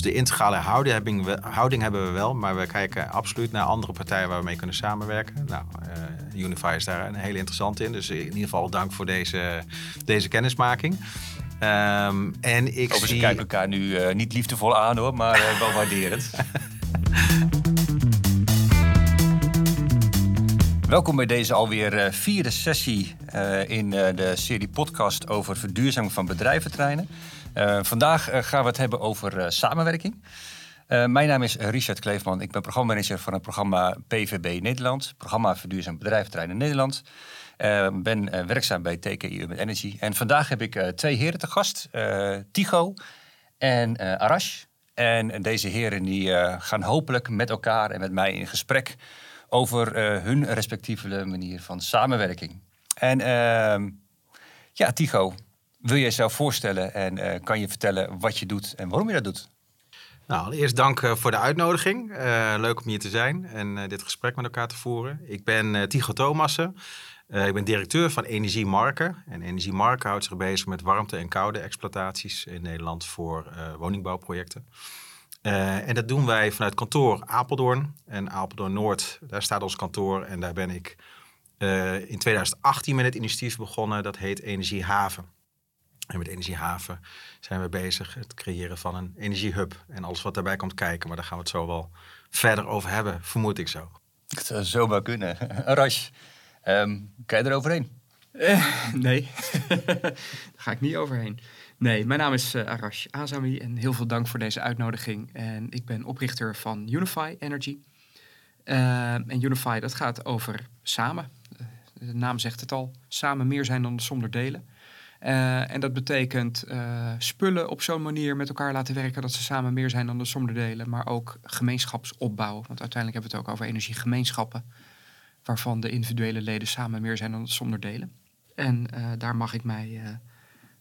Dus de integrale houding, we- houding hebben we wel, maar we kijken absoluut naar andere partijen waar we mee kunnen samenwerken. Nou, eh, Unify is daar een hele interessante in. Dus in ieder geval dank voor deze, deze kennismaking. Ehm, en ik Overigens, ze zie... kijken elkaar nu eh, niet liefdevol aan hoor, maar eh, wel waarderend. Welkom bij deze alweer vierde sessie in de serie podcast over verduurzaming van bedrijventreinen. Eh, vandaag eh, gaan we het hebben over eh, samenwerking. Mijn naam is Richard Kleefman. Ik ben programmamanager van het programma PVB Nederland. Programma Verduurzaam Bedrijventreinen Nederland. Eh, ben werkzaam bij TKI Urban Energy. En vandaag heb ik twee heren te gast. Tycho en Arash. En deze heren die, gaan hopelijk met elkaar en met mij in gesprek over hun respectieve manier van samenwerking. En ehm, ja, Tycho, wil je jezelf voorstellen en eh, kan je vertellen wat je doet en waarom je dat doet? Nou, allereerst dank eh, voor de uitnodiging. Eh, leuk om hier te zijn en dit gesprek met elkaar te voeren. Ik ben Tycho Thomassen. Ik ben directeur van Energiemarken. En Energiemarken houdt zich bezig met warmte- en koude exploitaties in Nederland voor woningbouwprojecten. En dat doen wij vanuit kantoor Apeldoorn. En Apeldoorn Noord, daar staat ons kantoor. En daar ben ik in 2018 met het initiatief begonnen. Dat heet Energiehaven. En met Energiehaven zijn we bezig het creëren van een energiehub. En alles wat daarbij komt kijken. Maar daar gaan we het zo wel verder over hebben, vermoed ik zo. Het zou zomaar kunnen. Arash, ehm kan je er overheen? Eh, nee, daar ga ik niet overheen. Nee, mijn naam is eh, Arash Azami en heel veel dank voor deze uitnodiging. En ik ben oprichter van Unify Energy. Eh, en Unify, dat gaat over samen. Eh, de naam zegt het al, samen meer zijn dan de som der delen. Eh, en dat betekent eh, spullen op zo'n manier met elkaar laten werken dat ze samen meer zijn dan de som delen. Maar ook gemeenschapsopbouw. Want uiteindelijk hebben we het ook over energiegemeenschappen. Waarvan de individuele leden samen meer zijn dan de som delen. En eh, daar mag ik mij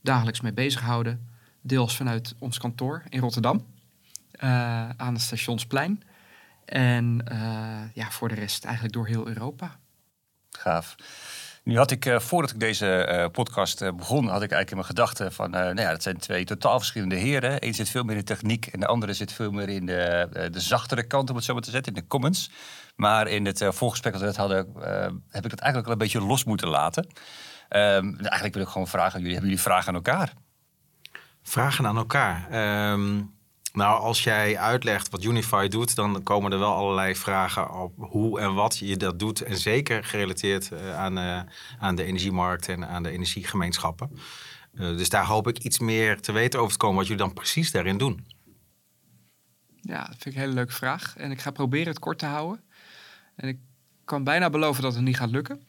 dagelijks mee bezighouden. Deels vanuit ons kantoor in Rotterdam. aan het Stationsplein. En ja, voor de rest eigenlijk door heel Europa. Gaaf. Nu had ik, eh, voordat ik deze eh, podcast eh, begon, had ik eigenlijk in mijn gedachten van, nou ja, dat zijn twee totaal verschillende heren. Eén zit veel meer in de techniek en de andere zit veel meer in de, de zachtere kant, om het zo maar te zetten, in de comments. Maar in het voorgesprek dat we net hadden, heb ik dat eigenlijk al een beetje los moeten laten. Ehm, eigenlijk wil ik gewoon vragen aan jullie, hebben jullie vragen aan elkaar? Vragen aan elkaar. Ehm, nou, als jij uitlegt wat Unify doet, dan komen er wel allerlei vragen op hoe en wat je dat doet. En zeker gerelateerd eh, aan, eh, aan de energiemarkt en aan de energiegemeenschappen. Eh, dus daar hoop ik iets meer te weten over te komen wat jullie dan precies daarin doen. Ja, dat vind ik een hele leuke vraag. En ik ga proberen het kort te houden. En ik kan bijna beloven dat het niet gaat lukken.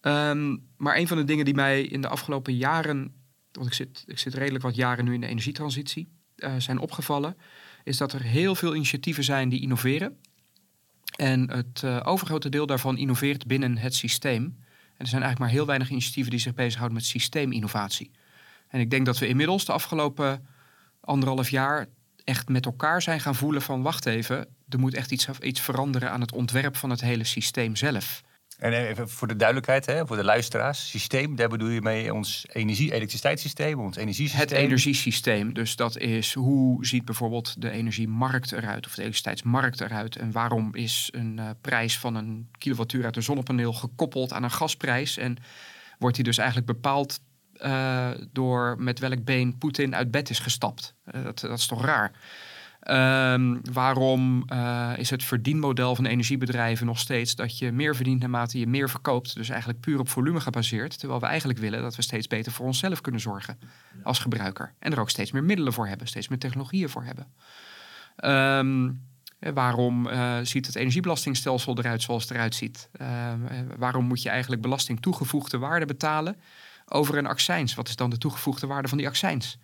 Ehm, maar een van de dingen die mij in de afgelopen jaren, want ik zit, ik zit redelijk wat jaren nu in de energietransitie, eh, zijn opgevallen, is dat er heel veel initiatieven zijn die innoveren. En het eh, overgrote deel daarvan innoveert binnen het systeem. Er zijn eigenlijk maar heel weinig initiatieven die zich bezighouden met systeeminnovatie. En ik denk dat we inmiddels de afgelopen anderhalf jaar echt met elkaar zijn gaan voelen van wacht even, er moet echt iets, iets veranderen aan het ontwerp van het hele systeem zelf. En even voor de duidelijkheid, hè, voor de luisteraars, systeem, daar bedoel je mee ons energie-elektriciteitssysteem, ons energiesysteem? Het energiesysteem, dus dat is hoe ziet bijvoorbeeld de energiemarkt eruit of de elektriciteitsmarkt eruit en waarom is een uh, prijs van een kilowattuur uit een zonnepaneel gekoppeld aan een gasprijs en wordt die dus eigenlijk bepaald uh, door met welk been Poetin uit bed is gestapt. Uh, dat, dat, is toch raar? Um, waarom uh, is het verdienmodel van energiebedrijven nog steeds dat je meer verdient naarmate je meer verkoopt? Dus eigenlijk puur op volume gebaseerd. Terwijl we eigenlijk willen dat we steeds beter voor onszelf kunnen zorgen als gebruiker. En er ook steeds meer middelen voor hebben, steeds meer technologieën voor hebben. Um, waarom uh, ziet het energiebelastingstelsel eruit zoals het eruit ziet? Uh, waarom moet je eigenlijk belasting toegevoegde waarde betalen over een accijns? Wat is dan de toegevoegde waarde van die accijns?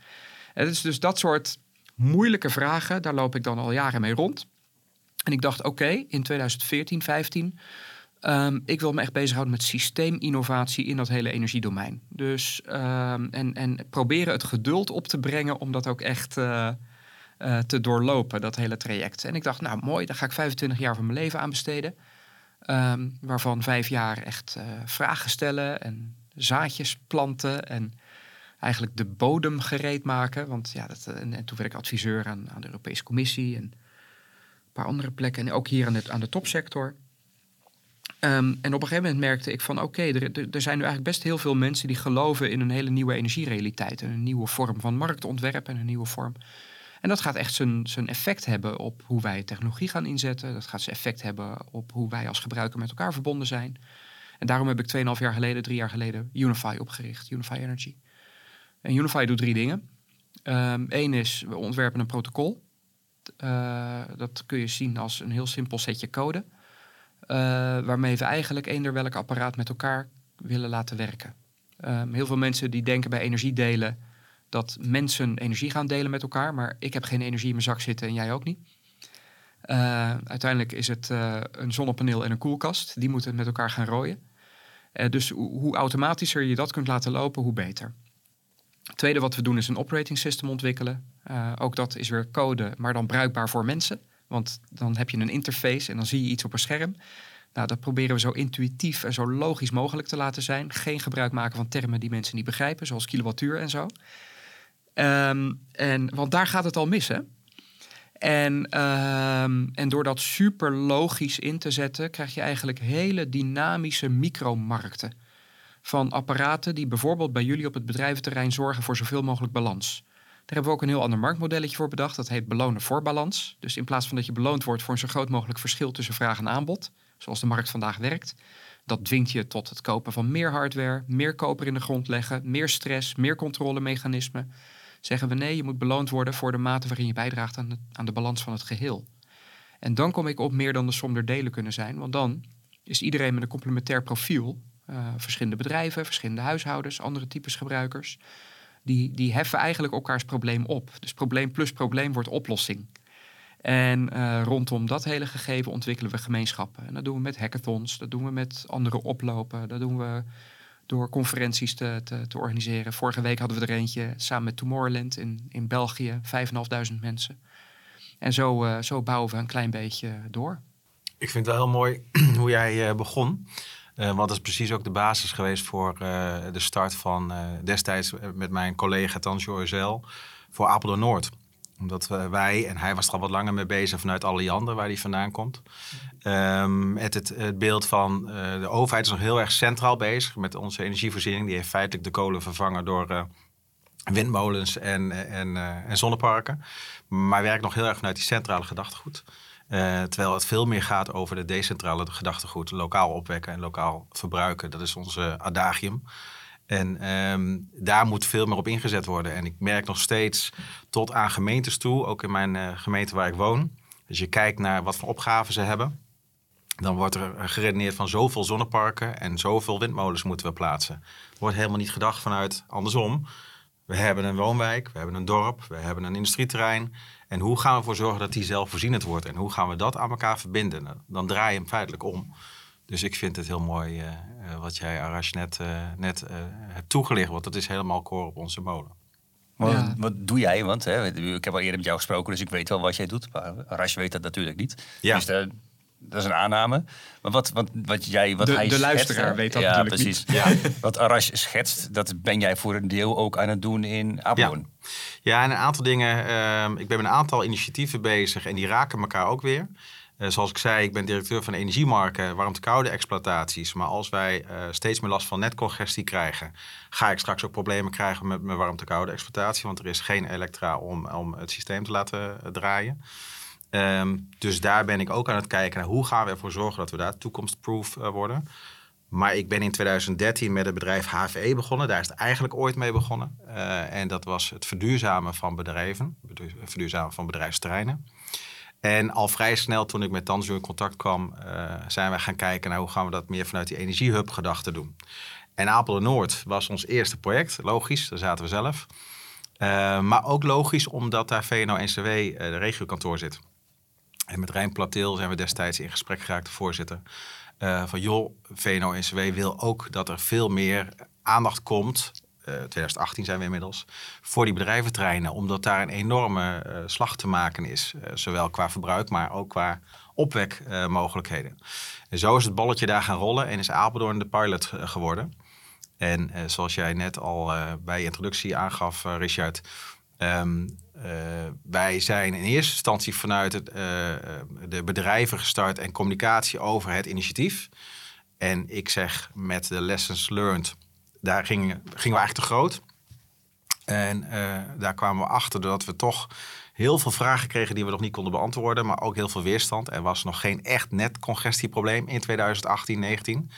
Het is dus dat soort moeilijke vragen, daar loop ik dan al jaren mee rond. En ik dacht, oké, in 2014, 15, um, ik wil me echt bezighouden met systeeminnovatie in dat hele energiedomein. Dus, um, en, en proberen het geduld op te brengen om dat ook echt uh, uh, te doorlopen, dat hele traject. En ik dacht, nou mooi, daar ga ik 25 jaar van mijn leven aan besteden. Um, waarvan vijf jaar echt uh, vragen stellen en zaadjes planten en eigenlijk de bodem gereed maken. Want ja, dat, en, en toen werd ik adviseur aan, aan de Europese Commissie en een paar andere plekken. En ook hier aan de, aan de topsector. Ehm, en op een gegeven moment merkte ik van oké, er, er, zijn nu eigenlijk best heel veel mensen die geloven in een hele nieuwe energierealiteit. En een nieuwe vorm van marktontwerp en een nieuwe vorm. En dat gaat echt zijn, zijn effect hebben op hoe wij technologie gaan inzetten. Dat gaat zijn effect hebben op hoe wij als gebruiker met elkaar verbonden zijn. En daarom heb ik 2,5 jaar geleden, drie jaar geleden, Unify opgericht, Unify Energy. En Unify doet drie dingen. Eén ehm, is, we ontwerpen een protocol. Uh, dat kun je zien als een heel simpel setje code. Uh, waarmee we eigenlijk eender welk apparaat met elkaar willen laten werken. Um, heel veel mensen die denken bij energiedelen dat mensen energie gaan delen met elkaar. Maar ik heb geen energie in mijn zak zitten en jij ook niet. Uh, uiteindelijk is het een zonnepaneel en een koelkast. Die moeten met elkaar gaan rooien. dus hoe automatischer je dat kunt laten lopen, hoe beter. Tweede wat we doen is een operating system ontwikkelen. Uh, ook dat is weer code, maar dan bruikbaar voor mensen. Want dan heb je een interface en dan zie je iets op een scherm. Nou, dat proberen we zo intuïtief en zo logisch mogelijk te laten zijn. Geen gebruik maken van termen die mensen niet begrijpen, zoals kilowattuur en zo. Um, en, want daar gaat het al mis, hè? En, um, en door dat super logisch in te zetten, krijg je eigenlijk hele dynamische micromarkten van apparaten die bijvoorbeeld bij jullie op het bedrijventerrein zorgen voor zoveel mogelijk balans. Daar hebben we ook een heel ander marktmodelletje voor bedacht. Dat heet belonen voor balans. Dus in plaats van dat je beloond wordt voor een zo groot mogelijk verschil tussen vraag en aanbod, zoals de markt vandaag werkt, dat dwingt je tot het kopen van meer hardware, meer koper in de grond leggen, meer stress, meer controlemechanismen. Zeggen we nee, je moet beloond worden voor de mate waarin je bijdraagt aan de, aan de balans van het geheel. En dan kom ik op meer dan de som der delen kunnen zijn, want dan is iedereen met een complementair profiel uh, verschillende bedrijven, verschillende huishoudens, andere types gebruikers. Die, die heffen eigenlijk elkaars probleem op. Dus probleem plus probleem wordt oplossing. En uh, rondom dat hele gegeven ontwikkelen we gemeenschappen. En dat doen we met hackathons, dat doen we met andere oplopen, dat doen we door conferenties te, te, te organiseren. Vorige week hadden we er eentje samen met Tomorrowland in, in België, 5.500 mensen. En zo, uh, zo bouwen we een klein beetje door. Ik vind het wel heel mooi hoe jij begon. Uh, want dat is precies ook de basis geweest voor uh, de start van uh, destijds met mijn collega Tansjo Ezel voor Apeldoorn Noord. Omdat wij, en hij was er al wat langer mee bezig vanuit Alliander, waar hij vandaan komt. Um, het, het, het, beeld van de overheid is nog heel erg centraal bezig met onze energievoorziening. Die heeft feitelijk de kolen vervangen door windmolens en, en, en zonneparken. Maar werkt nog heel erg vanuit die centrale gedachtegoed. Uh, terwijl het veel meer gaat over de decentrale gedachtegoed, lokaal opwekken en lokaal verbruiken. Dat is onze adagium. En um, daar moet veel meer op ingezet worden. En ik merk nog steeds tot aan gemeentes toe, ook in mijn uh, gemeente waar ik woon. Als je kijkt naar wat voor opgaven ze hebben, dan wordt er geredeneerd van zoveel zonneparken en zoveel windmolens moeten we plaatsen. Er wordt helemaal niet gedacht vanuit andersom. We hebben een woonwijk, we hebben een dorp, we hebben een industrieterrein. En hoe gaan we ervoor zorgen dat die zelfvoorzienend wordt? En hoe gaan we dat aan elkaar verbinden? Nou, dan draai je hem feitelijk om. Dus ik vind het heel mooi uh, wat jij, Arash, net, uh, net hebt toegelicht. Want dat is helemaal koor op onze molen. Wat, ja. wat doe jij? Want hè, ik heb al eerder met jou gesproken, dus ik weet wel wat jij doet. Maar Arash weet dat natuurlijk niet. Ja. Dus, dat is een aanname. Maar wat, wat, wat jij, wat de, hij De luisteraar weet dat ja, natuurlijk precies. niet. Ja. wat Arash schetst, dat ben jij voor een deel ook aan het doen in Apeldoorn. Ja. ja, en een aantal dingen. Uh, ik ben met een aantal initiatieven bezig en die raken elkaar ook weer. Uh, zoals ik zei, ik ben directeur van energiemarken, warmte-koude exploitaties. Maar als wij uh, steeds meer last van netcongestie krijgen, ga ik straks ook problemen krijgen met mijn warmte-koude exploitatie. Want er is geen elektra om, om het systeem te laten draaien. Um, dus daar ben ik ook aan het kijken naar hoe gaan we ervoor zorgen dat we daar toekomstproof uh, worden. Maar ik ben in 2013 met het bedrijf HVE begonnen. Daar is het eigenlijk ooit mee begonnen. Uh, en dat was het verduurzamen van bedrijven, verduurzamen van bedrijfsterreinen. En al vrij snel toen ik met Tanzo in contact kwam, uh, zijn we gaan kijken naar hoe gaan we dat meer vanuit die energiehub gedachte doen. En Apeldoorn Noord was ons eerste project, logisch, daar zaten we zelf. Maar ook logisch omdat daar VNO-NCW de regiokantoor zit. En met Rijn Plateel zijn we destijds in gesprek geraakt, de voorzitter. Uh, van joh, VNO-NCW wil ook dat er veel meer aandacht komt. Uh, 2018 zijn we inmiddels. Voor die bedrijventreinen. Omdat daar een enorme uh, slag te maken is. Zowel qua verbruik, maar ook qua opwekmogelijkheden. en zo is het balletje daar gaan rollen. En is Apeldoorn de pilot geworden. En zoals jij net al bij je introductie aangaf, Richard, ehm, wij zijn in eerste instantie vanuit het, de bedrijven gestart en communicatie over het initiatief. En ik zeg met de lessons learned, daar gingen, gingen we eigenlijk te groot. En daar kwamen we achter dat we toch heel veel vragen kregen die we nog niet konden beantwoorden, maar ook heel veel weerstand. Er was nog geen echt net congestieprobleem in 2018, 19.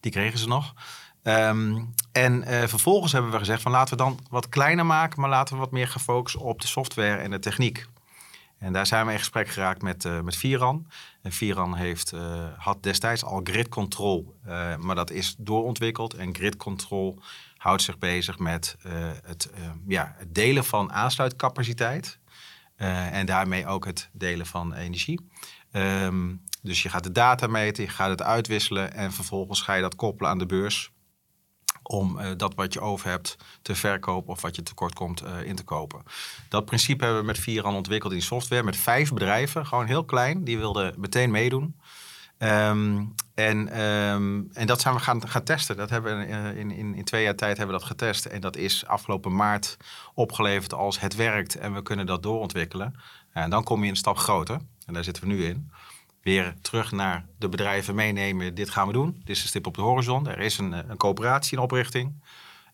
Die kregen ze nog. Ehm, en uh, vervolgens hebben we gezegd van laten we dan wat kleiner maken, maar laten we wat meer gefocust op de software en de techniek. En daar zijn we in gesprek geraakt met, uh, met Viran. En Viran heeft, uh, had destijds al grid control, maar dat is doorontwikkeld. En grid control houdt zich bezig met het, ja, het delen van aansluitcapaciteit. En daarmee ook het delen van energie. Um, dus je gaat de data meten, je gaat het uitwisselen en vervolgens ga je dat koppelen aan de beurs om uh, dat wat je over hebt te verkopen of wat je tekort komt uh, in te kopen. Dat principe hebben we met Vieran ontwikkeld in software met vijf bedrijven, gewoon heel klein, die wilden meteen meedoen. Um, en, um, en dat zijn we gaan, gaan testen. Dat hebben eh, in, in, in twee jaar tijd hebben we dat getest. En dat is afgelopen maart opgeleverd als het werkt en we kunnen dat doorontwikkelen. En dan kom je een stap groter. En daar zitten we nu in. Weer terug naar de bedrijven meenemen. Dit gaan we doen. Dit is een stip op de horizon. Er is een, een coöperatie in oprichting.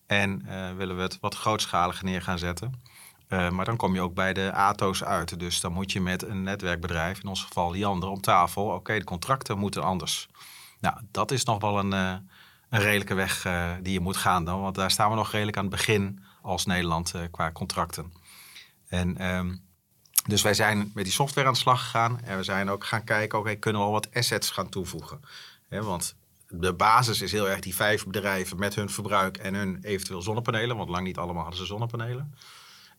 En uh, willen we het wat grootschaliger neer gaan zetten. Uh, maar dan kom je ook bij de ATO's uit. Dus dan moet je met een netwerkbedrijf, in ons geval Liander, om tafel. Oké, de contracten moeten anders. Nou, dat is nog wel een, een redelijke weg die je moet gaan dan. Want daar staan we nog redelijk aan het begin als Nederland qua contracten. En um, dus wij zijn met die software aan de slag gegaan. En we zijn ook gaan kijken, oké, kunnen we al wat assets gaan toevoegen? Want de basis is heel erg die vijf bedrijven met hun verbruik en hun eventueel zonnepanelen. Want lang niet allemaal hadden ze zonnepanelen.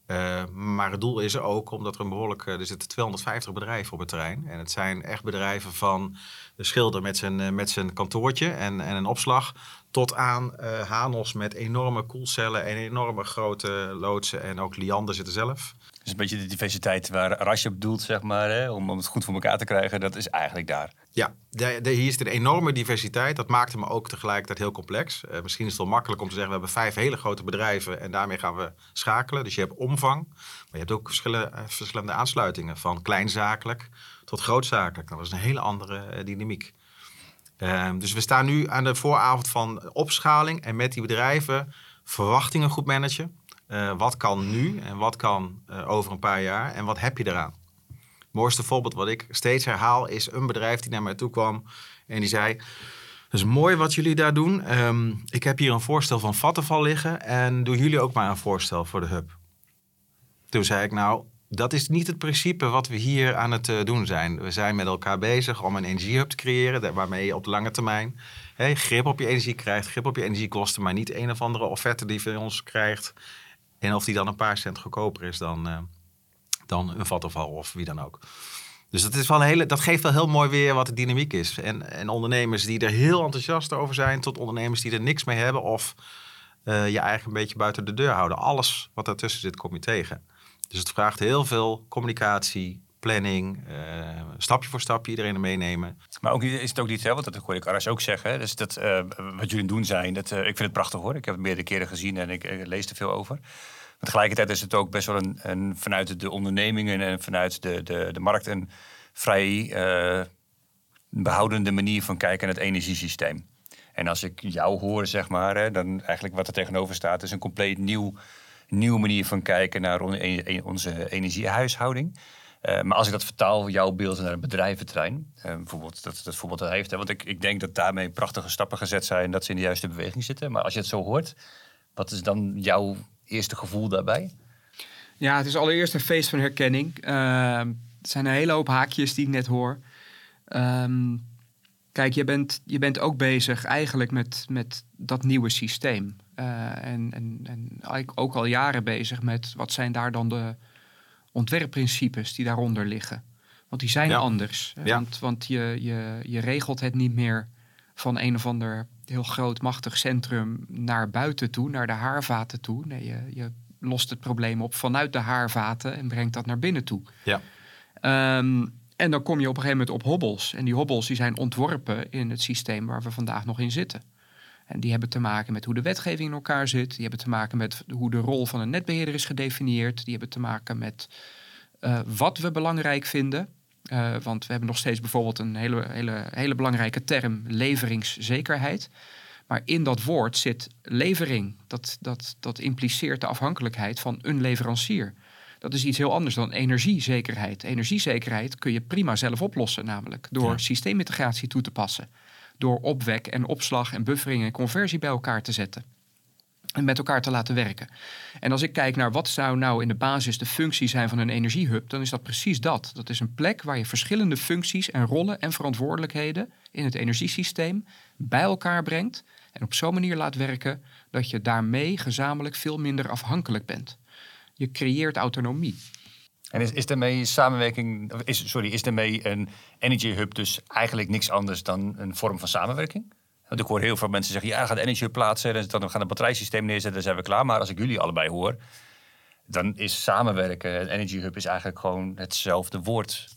Uh, maar het doel is er ook omdat er een behoorlijk. Uh, er zitten 250 bedrijven op het terrein. En het zijn echt bedrijven van de schilder met zijn, uh, met zijn kantoortje en, en een opslag. Tot aan Hanos met enorme koelcellen en enorme grote loodsen. En ook Liander zitten zelf. Dus een beetje de diversiteit waar Rasje op doelt, zeg maar, hè, om, het goed voor elkaar te krijgen, dat is eigenlijk daar. Ja, hier is een enorme diversiteit. Dat maakt hem ook tegelijkertijd heel complex. Uh, misschien is het wel makkelijk om te zeggen, we hebben vijf hele grote bedrijven en daarmee gaan we schakelen. Dus je hebt omvang, maar je hebt ook verschillende, uh, verschillende aansluitingen. Van kleinzakelijk tot grootzakelijk. Nou, dat is een hele andere uh, dynamiek. Ehm, dus we staan nu aan de vooravond van opschaling en met die bedrijven verwachtingen goed managen. Uh, wat kan nu en wat kan uh, over een paar jaar en wat heb je eraan? Het mooiste voorbeeld wat ik steeds herhaal is een bedrijf die naar mij toe kwam en die zei... Dat is mooi wat jullie daar doen. Um, ik heb hier een voorstel van Vattenval liggen en doen jullie ook maar een voorstel voor de hub. Toen zei ik nou, dat is niet het principe wat we hier aan het uh, doen zijn. We zijn met elkaar bezig om een energiehub te creëren waarmee je op de lange termijn grip op je energie krijgt, grip op je energiekosten, maar niet een of andere offerte die van ons krijgt en of die dan een paar cent goedkoper is dan, uh, dan een Vattenval of wie dan ook. Dus dat, is wel een hele, dat geeft wel heel mooi weer wat de dynamiek is. En, en ondernemers die er heel enthousiast over zijn, tot ondernemers die er niks mee hebben of uh, je eigenlijk een beetje buiten de deur houden. Alles wat daartussen zit, kom je tegen. Dus het vraagt heel veel communicatie, planning, uh, stapje voor stapje iedereen er meenemen. Maar ook, is het ook niet, hè, dat hoor ik Aras ook zeggen. Dus dat, uh, wat jullie doen zijn, dat, uh, ik vind het prachtig hoor. Ik heb het meerdere keren gezien en ik, lees er veel over. Maar tegelijkertijd is het ook best wel een, een vanuit de ondernemingen en vanuit de, de, de markt een vrij behoudende manier van kijken naar het energiesysteem. En als ik jou hoor, zeg maar, hè, dan eigenlijk wat er tegenover staat, is een compleet nieuw, nieuwe manier van kijken naar onze energiehuishouding. Uh, maar als ik dat vertaal, jouw beeld naar een bedrijventerrein, uh, bijvoorbeeld dat, dat voorbeeld dat heeft, hè, want ik, ik denk dat daarmee prachtige stappen gezet zijn, dat ze in de juiste beweging zitten. Maar als je het zo hoort, wat is dan jouw eerste gevoel daarbij? Ja, het is allereerst een feest van herkenning. Uh, zijn een hele hoop haakjes die ik net hoor. Um, kijk, je bent, je bent ook bezig eigenlijk met, met dat nieuwe systeem. en, en, en ook al jaren bezig met wat zijn daar dan de ontwerpprincipes die daaronder liggen. Want die zijn anders. Ja. Want, want je, je, je regelt het niet meer van een of ander heel groot machtig centrum naar buiten toe, naar de haarvaten toe. Nee, je, je lost het probleem op vanuit de haarvaten en brengt dat naar binnen toe. Ja. Um, en dan kom je op een gegeven moment op hobbels. En die hobbels die zijn ontworpen in het systeem waar we vandaag nog in zitten. En die hebben te maken met hoe de wetgeving in elkaar zit. Die hebben te maken met hoe de rol van een netbeheerder is gedefinieerd. Die hebben te maken met uh, wat we belangrijk vinden. Uh, want we hebben nog steeds bijvoorbeeld een hele, hele, hele belangrijke term, leveringszekerheid. Maar in dat woord zit levering. Dat, dat, dat impliceert de afhankelijkheid van een leverancier. Dat is iets heel anders dan energiezekerheid. Energiezekerheid kun je prima zelf oplossen, namelijk door ja. systeemintegratie toe te passen. Door opwek en opslag en buffering en conversie bij elkaar te zetten. En met elkaar te laten werken. En als ik kijk naar wat zou nou in de basis de functie zijn van een energiehub, dan is dat precies dat. Dat is een plek waar je verschillende functies en rollen en verantwoordelijkheden in het energiesysteem bij elkaar brengt. En op zo'n manier laat werken dat je daarmee gezamenlijk veel minder afhankelijk bent. Je creëert autonomie. En is, is daarmee samenwerking, is, sorry, is daarmee een energy hub dus eigenlijk niks anders dan een vorm van samenwerking? Want ik hoor heel veel mensen zeggen, ja, gaan de energy hub plaatsen, en dan gaan een batterijsysteem neerzetten, dan zijn we klaar. Maar als ik jullie allebei hoor, dan is samenwerken, een energy hub is eigenlijk gewoon hetzelfde woord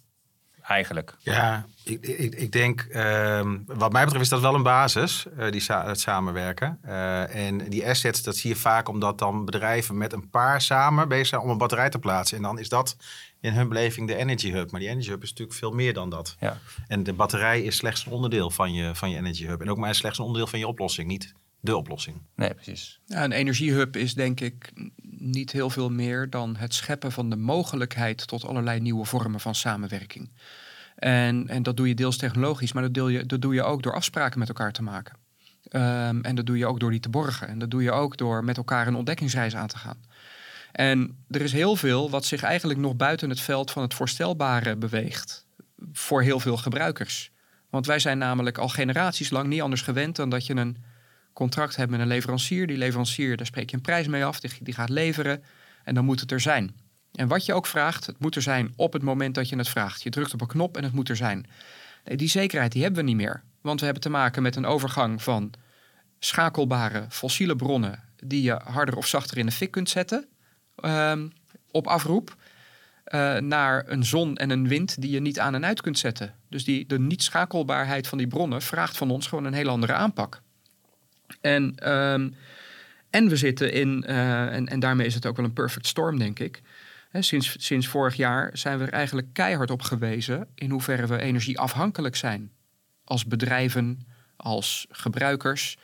eigenlijk. Ja, ik, ik, ik denk, uh, wat mij betreft is dat wel een basis, uh, die sa het samenwerken. Uh, en die assets, dat zie je vaak omdat dan bedrijven met een paar samen bezig zijn om een batterij te plaatsen. En dan is dat in hun beleving de Energy Hub. Maar die Energy Hub is natuurlijk veel meer dan dat. Ja. En de batterij is slechts een onderdeel van je, van je Energy Hub. En ook maar slechts een onderdeel van je oplossing, niet de oplossing. Nee, precies. Ja, een energiehub is denk ik niet heel veel meer dan het scheppen van de mogelijkheid tot allerlei nieuwe vormen van samenwerking. En, en dat doe je deels technologisch, maar dat, deel je, dat doe je ook door afspraken met elkaar te maken. Um, en dat doe je ook door die te borgen. En dat doe je ook door met elkaar een ontdekkingsreis aan te gaan. En er is heel veel wat zich eigenlijk nog buiten het veld van het voorstelbare beweegt. Voor heel veel gebruikers. Want wij zijn namelijk al generaties lang niet anders gewend dan dat je een contract hebt met een leverancier. Die leverancier, daar spreek je een prijs mee af, die, gaat leveren en dan moet het er zijn. En wat je ook vraagt, het moet er zijn op het moment dat je het vraagt. Je drukt op een knop en het moet er zijn. Nee, die zekerheid die hebben we niet meer. Want we hebben te maken met een overgang van schakelbare fossiele bronnen die je harder of zachter in de fik kunt zetten um, op afroep. Uh, naar een zon en een wind die je niet aan en uit kunt zetten. Dus die, de niet-schakelbaarheid van die bronnen vraagt van ons gewoon een heel andere aanpak. En, um, en we zitten in, uh, en, daarmee is het ook wel een perfect storm, denk ik sinds, sinds vorig jaar zijn we er eigenlijk keihard op gewezen in hoeverre we energieafhankelijk zijn. Als bedrijven, als gebruikers.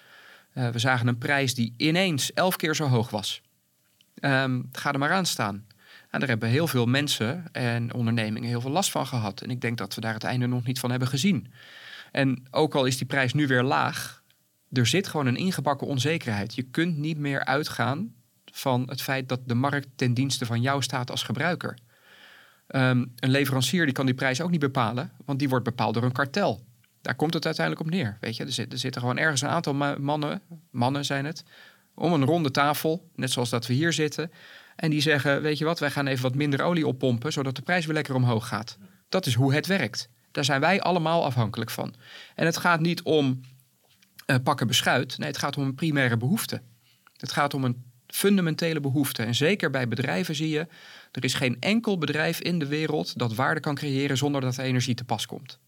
Uh, we zagen een prijs die ineens elf keer zo hoog was. Um, ga er maar aan staan. En daar hebben heel veel mensen en ondernemingen heel veel last van gehad. En ik denk dat we daar het einde nog niet van hebben gezien. En ook al is die prijs nu weer laag, er zit gewoon een ingebakken onzekerheid. Je kunt niet meer uitgaan van het feit dat de markt ten dienste van jou staat als gebruiker. Um, een leverancier die kan die prijs ook niet bepalen, want die wordt bepaald door een kartel. Daar komt het uiteindelijk op neer. Weet je? Er, er zitten gewoon ergens een aantal mannen, mannen zijn het, om een ronde tafel, net zoals dat we hier zitten. En die zeggen, weet je wat, wij gaan even wat minder olie oppompen, zodat de prijs weer lekker omhoog gaat. Dat is hoe het werkt. Daar zijn wij allemaal afhankelijk van. En het gaat niet om uh, pakken beschuit. Nee, het gaat om een primaire behoefte. Het gaat om een fundamentele behoefte. En zeker bij bedrijven zie je, er is geen enkel bedrijf in de wereld dat waarde kan creëren zonder dat er energie te pas komt.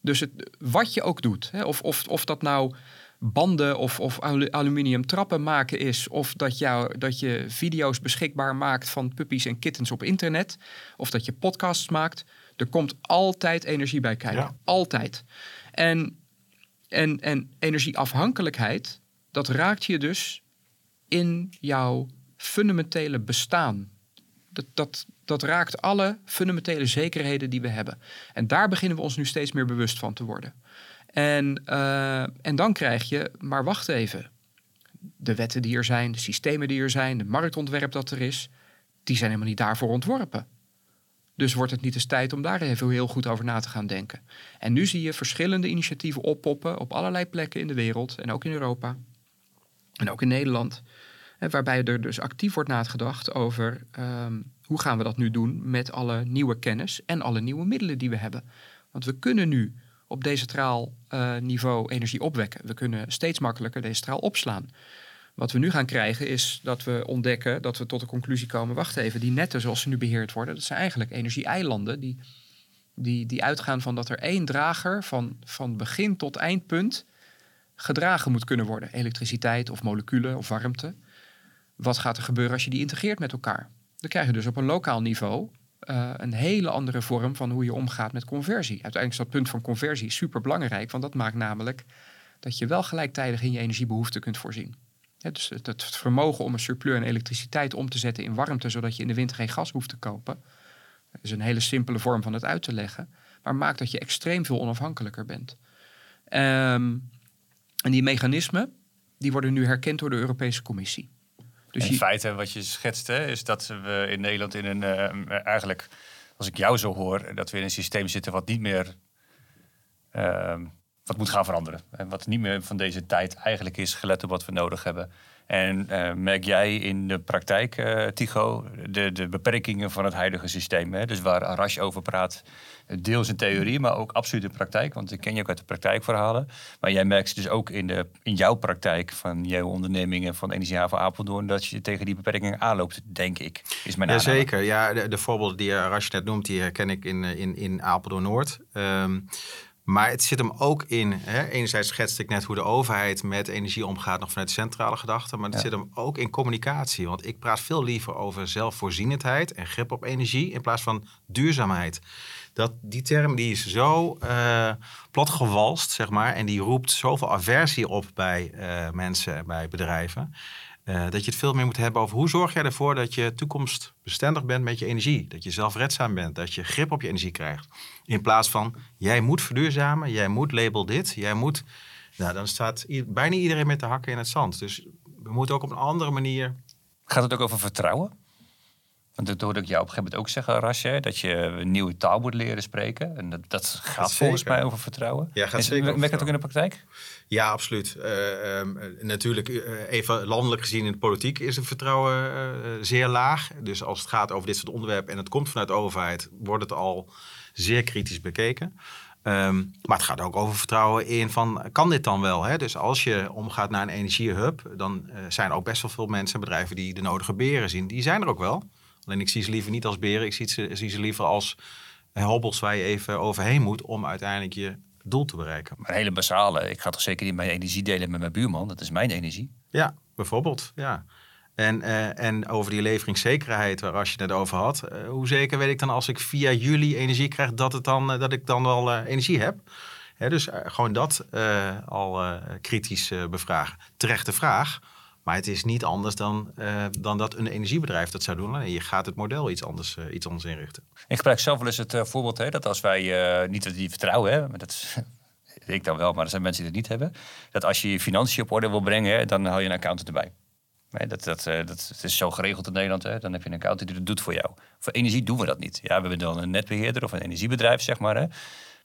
Dus het, wat je ook doet, hè, of, of, of dat nou banden of, of aluminium trappen maken is, of dat, jou, dat je video's beschikbaar maakt van puppies en kittens op internet, of dat je podcasts maakt, er komt altijd energie bij kijken. Altijd. En, en, en energieafhankelijkheid, dat raakt je dus in jouw fundamentele bestaan. Dat, dat, dat raakt alle fundamentele zekerheden die we hebben. En daar beginnen we ons nu steeds meer bewust van te worden. En, uh, en dan krijg je, maar wacht even. De wetten die er zijn, de systemen die er zijn, de marktontwerp dat er is, die zijn helemaal niet daarvoor ontworpen. Dus wordt het niet eens tijd om daar even heel goed over na te gaan denken. En nu zie je verschillende initiatieven oppoppen op allerlei plekken in de wereld en ook in Europa en ook in Nederland. Waarbij er dus actief wordt nagedacht over um, hoe gaan we dat nu doen met alle nieuwe kennis en alle nieuwe middelen die we hebben. Want we kunnen nu op decentraal uh, niveau energie opwekken. We kunnen steeds makkelijker decentraal opslaan. Wat we nu gaan krijgen is dat we ontdekken dat we tot de conclusie komen: wacht even, die netten zoals ze nu beheerd worden, dat zijn eigenlijk energie-eilanden die, die, die uitgaan van dat er één drager van, van begin tot eindpunt gedragen moet kunnen worden. Elektriciteit of moleculen of warmte. Wat gaat er gebeuren als je die integreert met elkaar? Dan krijg je dus op een lokaal niveau uh, een hele andere vorm van hoe je omgaat met conversie. Uiteindelijk is dat punt van conversie super belangrijk, want dat maakt namelijk dat je wel gelijktijdig in je energiebehoeften kunt voorzien. Dus het, het, vermogen om een surplus aan elektriciteit om te zetten in warmte, zodat je in de winter geen gas hoeft te kopen, is een hele simpele vorm van het uit te leggen, maar maakt dat je extreem veel onafhankelijker bent. Um, en die mechanismen, die worden nu herkend door de Europese Commissie. Dus in feite, wat je schetst, hè, is dat we in Nederland in een uh, eigenlijk, als ik jou zo hoor, dat we in een systeem zitten wat niet meer uh, wat moet gaan veranderen. En wat niet meer van deze tijd eigenlijk is, gelet op wat we nodig hebben. En uh, merk jij in de praktijk, uh, Tycho, de, de beperkingen van het huidige systeem? Hè? Dus waar Arash over praat, deels in theorie, maar ook absoluut in praktijk. Want ik ken je ook uit de praktijkverhalen. Maar jij merkt dus ook in, de, in jouw praktijk van jouw ondernemingen van Energiehaven Apeldoorn... dat je tegen die beperkingen aanloopt, denk ik, is mijn Jazeker, ja. De, de voorbeelden die Arash net noemt, die herken ik in, in, in Apeldoorn-Noord. Um, maar het zit hem ook in. Hè, enerzijds schetste ik net hoe de overheid met energie omgaat, nog vanuit centrale gedachten. Maar het zit hem ook in communicatie. Want ik praat veel liever over zelfvoorzienendheid en grip op energie in plaats van duurzaamheid. Dat, die term die is zo uh, platgewalst, zeg maar. En die roept zoveel aversie op bij uh, mensen en bij bedrijven. Uh, dat je het veel meer moet hebben over hoe zorg jij ervoor dat je toekomstbestendig bent met je energie. Dat je zelfredzaam bent, dat je grip op je energie krijgt. In plaats van, jij moet verduurzamen, jij moet label dit, jij moet... Nou, dan staat bijna iedereen met de hakken in het zand. Dus we moeten ook op een andere manier... Gaat het ook over vertrouwen? Want dat hoorde ik jou op een gegeven moment ook zeggen, Rasje, dat je een nieuwe taal moet leren spreken. En dat, dat gaat volgens mij over vertrouwen. Ja, gaat zeker Merk dat ook in de praktijk? Ja, absoluut. Uh, um, natuurlijk, uh, even landelijk gezien in de politiek is het vertrouwen uh, zeer laag. Dus als het gaat over dit soort onderwerpen en het komt vanuit de overheid, wordt het al zeer kritisch bekeken. Um, maar het gaat ook over vertrouwen in van, kan dit dan wel? Hè? Dus als je omgaat naar een energiehub, dan zijn er ook best wel veel mensen en bedrijven die de nodige beren zien. Die zijn er ook wel. Alleen ik zie ze liever niet als beren, ik zie ze, zie ze liever als hobbels waar je even overheen moet om uiteindelijk je doel te bereiken. Maar een hele basale, ik ga toch zeker niet mijn energie delen met mijn buurman, dat is mijn energie. Ja, bijvoorbeeld, ja. En, uh, en over die leveringszekerheid waar als je het over had. Uh, hoe zeker weet ik dan als ik via jullie energie krijg dat, het dan, uh, dat ik dan wel energie heb? Hè, dus gewoon dat al kritisch bevragen. Terechte vraag. Maar het is niet anders dan, uh, dan dat een energiebedrijf dat zou doen. je gaat het model iets anders, uh, iets anders inrichten. Ik gebruik zelf wel eens het uh, voorbeeld hè, dat als wij niet dat die vertrouwen hebben, maar dat ik dan wel, maar er zijn mensen die het niet hebben. Dat als je je financiën op orde wil brengen, dan haal je een accountant erbij. Nee, dat, dat, dat, dat, is zo geregeld in Nederland. Hè? Dan heb je een accountant die dat doet voor jou. Voor energie doen we dat niet. Ja, we hebben dan een netbeheerder of een energiebedrijf, zeg maar. Hè?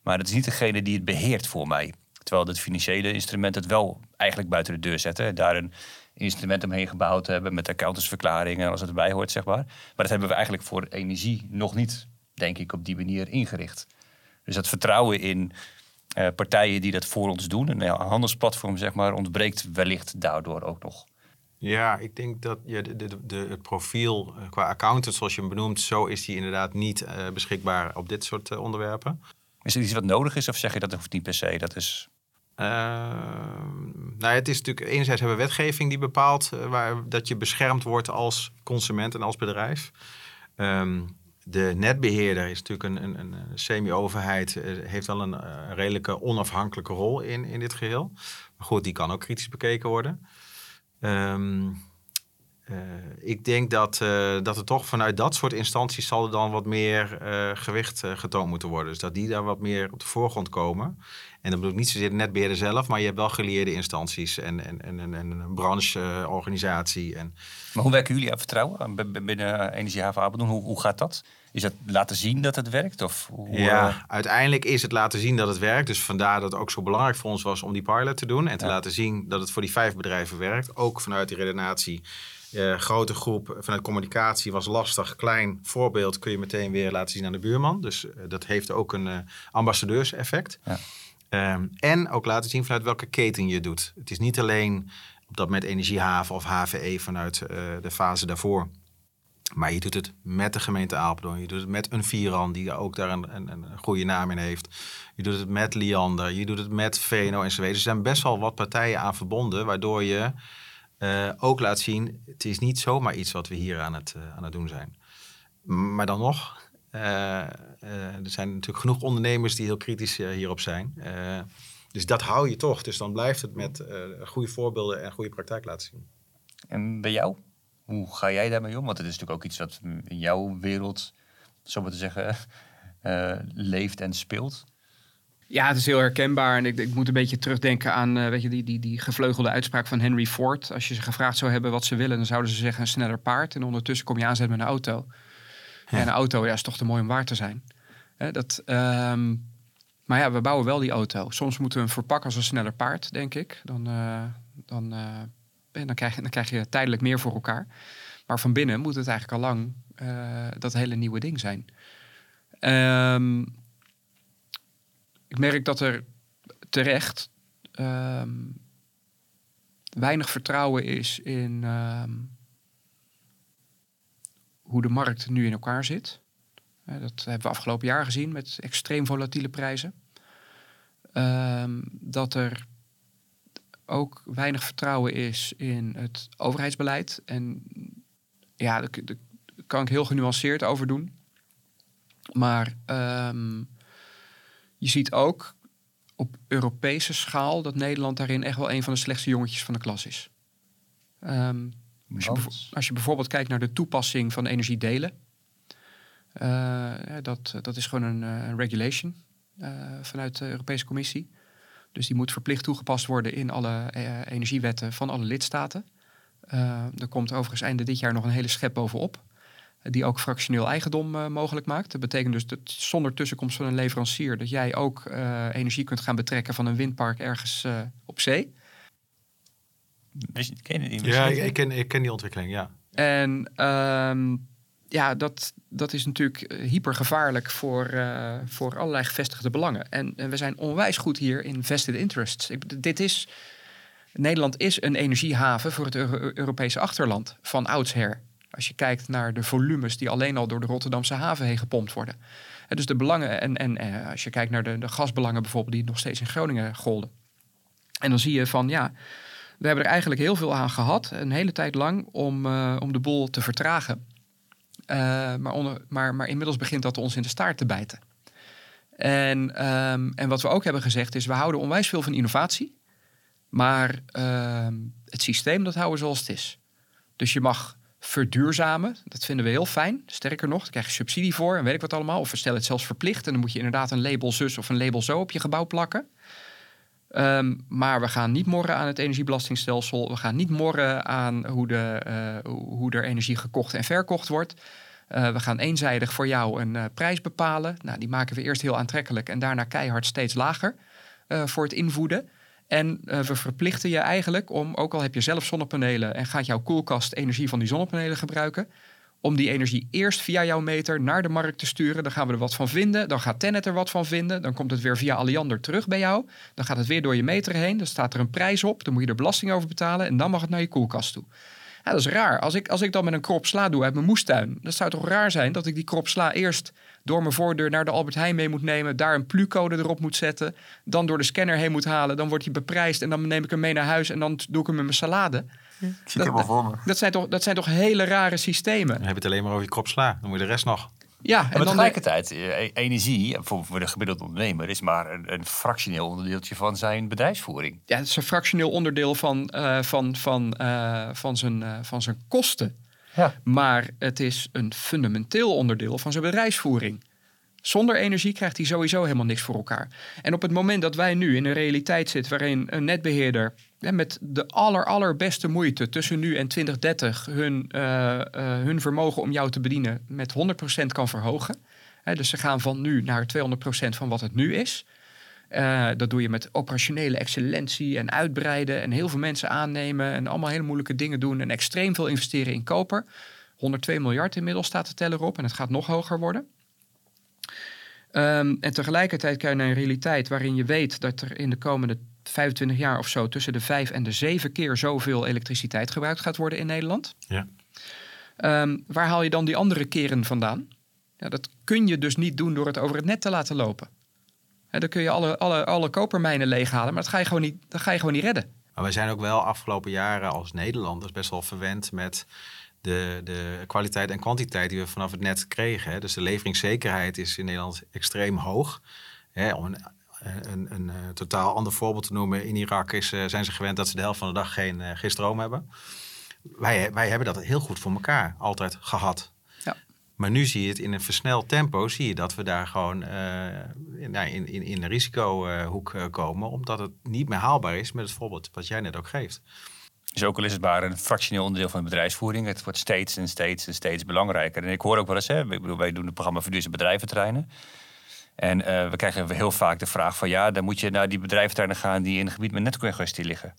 Maar het is niet degene die het beheert voor mij. Terwijl het financiële instrument het wel eigenlijk buiten de deur zetten. Daar een instrument omheen gebouwd hebben met accountantsverklaringen en alles wat erbij hoort, zeg maar. Maar dat hebben we eigenlijk voor energie nog niet, denk ik, op die manier ingericht. Dus dat vertrouwen in uh, partijen die dat voor ons doen, een handelsplatform, zeg maar, ontbreekt wellicht daardoor ook nog. Ja, ik denk dat ja, de, de, de, het profiel uh, qua accountant, zoals je hem benoemt, zo is die inderdaad niet uh, beschikbaar op dit soort onderwerpen. Is er iets wat nodig is, of zeg je dat hoeft niet per se? Dat is Ehm, nou, het is natuurlijk enerzijds hebben we wetgeving die bepaalt uh, waar, dat je beschermd wordt als consument en als bedrijf. Um, de netbeheerder is natuurlijk een, een, een semi-overheid, uh, heeft wel een, uh, redelijke onafhankelijke rol in, in dit geheel. Maar goed, die kan ook kritisch bekeken worden. Uh, ik denk dat, dat er toch vanuit dat soort instanties zal er dan wat meer gewicht getoond moeten worden. Dus dat die daar wat meer op de voorgrond komen. En dan bedoel ik niet zozeer de netbeheerder zelf, maar je hebt wel geleerde instanties en, en, en, en, en een brancheorganisatie. En... Maar hoe werken jullie aan vertrouwen binnen Energiehaven Apeldoorn? Hoe, hoe gaat dat? Is dat laten zien dat het werkt? Of hoe, ja, uiteindelijk is het laten zien dat het werkt. Dus vandaar dat het ook zo belangrijk voor ons was om die pilot te doen. En te ja. laten zien dat het voor die vijf bedrijven werkt. Ook vanuit die redenatie uh, grote groep vanuit communicatie was lastig. Klein voorbeeld kun je meteen weer laten zien aan de buurman. Dus uh, dat heeft ook een ambassadeurseffect. Ja. Um, en ook laten zien vanuit welke keten je doet. Het is niet alleen op dat met energiehaven of HVE vanuit de fase daarvoor. Maar je doet het met de gemeente Apeldoorn. Je doet het met een Vieran, die ook daar een, een, een goede naam in heeft. Je doet het met Liander. Je doet het met Veno en Er zijn best wel wat partijen aan verbonden, waardoor je uh, ook laat zien... het is niet zomaar iets wat we hier aan het, uh, aan het doen zijn. Maar dan nog, er zijn natuurlijk genoeg ondernemers die heel kritisch hierop zijn. dus dat hou je toch. Dus dan blijft het met goede voorbeelden en goede praktijk laten zien. En bij jou? Hoe ga jij daarmee om? Want het is natuurlijk ook iets wat in jouw wereld, zo maar te zeggen, uh, leeft en speelt. Ja, het is heel herkenbaar. En ik, ik moet een beetje terugdenken aan uh, weet je, die, die, die gevleugelde uitspraak van Henry Ford. Als je ze gevraagd zou hebben wat ze willen, dan zouden ze zeggen een sneller paard. En ondertussen kom je aanzetten met een auto. En een auto ja, is toch te mooi om waar te zijn. dat, um, maar ja, we bouwen wel die auto. Soms moeten we hem verpakken als een sneller paard, denk ik. Dan, uh, dan en dan krijg, je, dan krijg je tijdelijk meer voor elkaar. Maar van binnen moet het eigenlijk al lang uh, dat hele nieuwe ding zijn. Um, ik merk dat er terecht um, weinig vertrouwen is in hoe de markt nu in elkaar zit. Dat hebben we afgelopen jaar gezien met extreem volatiele prijzen. dat er ook weinig vertrouwen is in het overheidsbeleid. En ja, daar, kan ik heel genuanceerd over doen. Maar um, je ziet ook op Europese schaal dat Nederland daarin echt wel een van de slechtste jongetjes van de klas is. Um, als, je als, je bijvoorbeeld kijkt naar de toepassing van energiedelen. Uh, dat, dat is gewoon een, een regulation uh, vanuit de Europese Commissie. Dus die moet verplicht toegepast worden in alle energiewetten van alle lidstaten. Er komt overigens einde dit jaar nog een hele schep bovenop. Die ook fractioneel eigendom mogelijk maakt. Dat betekent dus dat zonder tussenkomst van een leverancier... dat jij ook energie kunt gaan betrekken van een windpark ergens op zee. Ken je die ja, ik ken, ik ken die ontwikkeling, ja. En ehm, ja, dat, dat is natuurlijk eh, hypergevaarlijk voor, uh, voor allerlei gevestigde belangen. En, en, we zijn onwijs goed hier in vested interests. Ik, dit is, Nederland is een energiehaven voor het Europese achterland van oudsher. Als je kijkt naar de volumes die alleen al door de Rotterdamse haven heen gepompt worden. En dus de belangen, en, en, en als je kijkt naar de, de gasbelangen bijvoorbeeld, die nog steeds in Groningen golden. En dan zie je van ja, we hebben er eigenlijk heel veel aan gehad, een hele tijd lang, om, uh, om de boel te vertragen. Uh, maar, maar, maar inmiddels begint dat ons in de staart te bijten. En, um, en wat we ook hebben gezegd is, we houden onwijs veel van innovatie. Maar uh, het systeem, dat houden we zoals het is. Dus je mag verduurzamen, dat vinden we heel fijn. Sterker nog, daar krijg je subsidie voor en weet ik wat allemaal. Of we stellen het zelfs verplicht en dan moet je inderdaad een label zus of een label zo op je gebouw plakken. Um, maar we gaan niet morren aan het energiebelastingstelsel. We gaan niet morren aan hoe, de, uh, hoe er energie gekocht en verkocht wordt. Uh, we gaan eenzijdig voor jou een uh, prijs bepalen. Nou, die maken we eerst heel aantrekkelijk en daarna keihard steeds lager voor het invoeden. En we verplichten je eigenlijk om, ook al heb je zelf zonnepanelen en gaat jouw koelkast energie van die zonnepanelen gebruiken, om die energie eerst via jouw meter naar de markt te sturen. Dan gaan we er wat van vinden. Dan gaat Tennet er wat van vinden. Dan komt het weer via Alliander terug bij jou. Dan gaat het weer door je meter heen. Dan staat er een prijs op. Dan moet je er belasting over betalen. En dan mag het naar je koelkast toe. Dat is raar. Als ik, als ik dan met een krop sla doe uit mijn moestuin, dan zou toch raar zijn dat ik die krop sla eerst door mijn voordeur naar de Albert Heijn mee moet nemen, daar een plu-code erop moet zetten, dan door de scanner heen moet halen, dan wordt hij beprijsd en dan neem ik hem mee naar huis en dan doe ik hem in mijn salade. Ik zie het helemaal voor me. Dat zijn, toch, dat zijn toch hele rare systemen. Dan heb je het alleen maar over je krop sla. Dan moet je de rest nog. Ja, en, en tegelijkertijd, eh, energie voor, voor de gemiddelde ondernemer is maar een, een, fractioneel onderdeeltje van zijn bedrijfsvoering. Ja, het is een fractioneel onderdeel van, uh, van, van, uh, van, zijn, uh, van zijn kosten. Ja. Maar het is een fundamenteel onderdeel van zijn bedrijfsvoering. Zonder energie krijgt hij sowieso helemaal niks voor elkaar. En op het moment dat wij nu in een realiteit zitten waarin een netbeheerder met de aller, allerbeste moeite tussen nu en 2030 hun, uh, uh, hun vermogen om jou te bedienen met 100% kan verhogen. Dus ze gaan van nu naar 200% van wat het nu is. Uh, dat doe je met operationele excellentie en uitbreiden en heel veel mensen aannemen en allemaal hele moeilijke dingen doen en extreem veel investeren in koper. 102 miljard inmiddels staat de teller op en het gaat nog hoger worden. Um, en tegelijkertijd krijg je een realiteit waarin je weet dat er in de komende 25 jaar of zo tussen de vijf en de zeven keer zoveel elektriciteit gebruikt gaat worden in Nederland. Ja. Ehm, waar haal je dan die andere keren vandaan? Ja, dat kun je dus niet doen door het over het net te laten lopen. Dan kun je alle, alle, alle kopermijnen leeghalen, maar dat ga je gewoon niet, dat ga je gewoon niet redden. Maar wij zijn ook wel afgelopen jaren als Nederlanders best wel verwend met de, de kwaliteit en kwantiteit die we vanaf het net kregen. Hè. Dus de leveringszekerheid is in Nederland extreem hoog. Hè, om een, een, een, een, eh, totaal ander voorbeeld te noemen, in Irak is, uh, zijn ze gewend dat ze de helft van de dag geen, uh, geen stroom hebben. Wij, wij hebben dat heel goed voor elkaar altijd gehad. Ja. Maar nu zie je het in een versneld tempo, zie je dat we daar gewoon in, in, in, in een risicohoek komen, omdat het niet meer haalbaar is met het voorbeeld wat jij net ook geeft. Dus ook al is het maar een fractioneel onderdeel van de bedrijfsvoering, het wordt steeds en steeds en steeds belangrijker. En ik hoor ook wel eens, hè, ik bedoel, wij doen het programma Verduurzaam Bedrijventerreinen. En uh, we krijgen heel vaak de vraag van ja, dan moet je naar die bedrijventerreinen gaan die in een gebied met netcongestie liggen.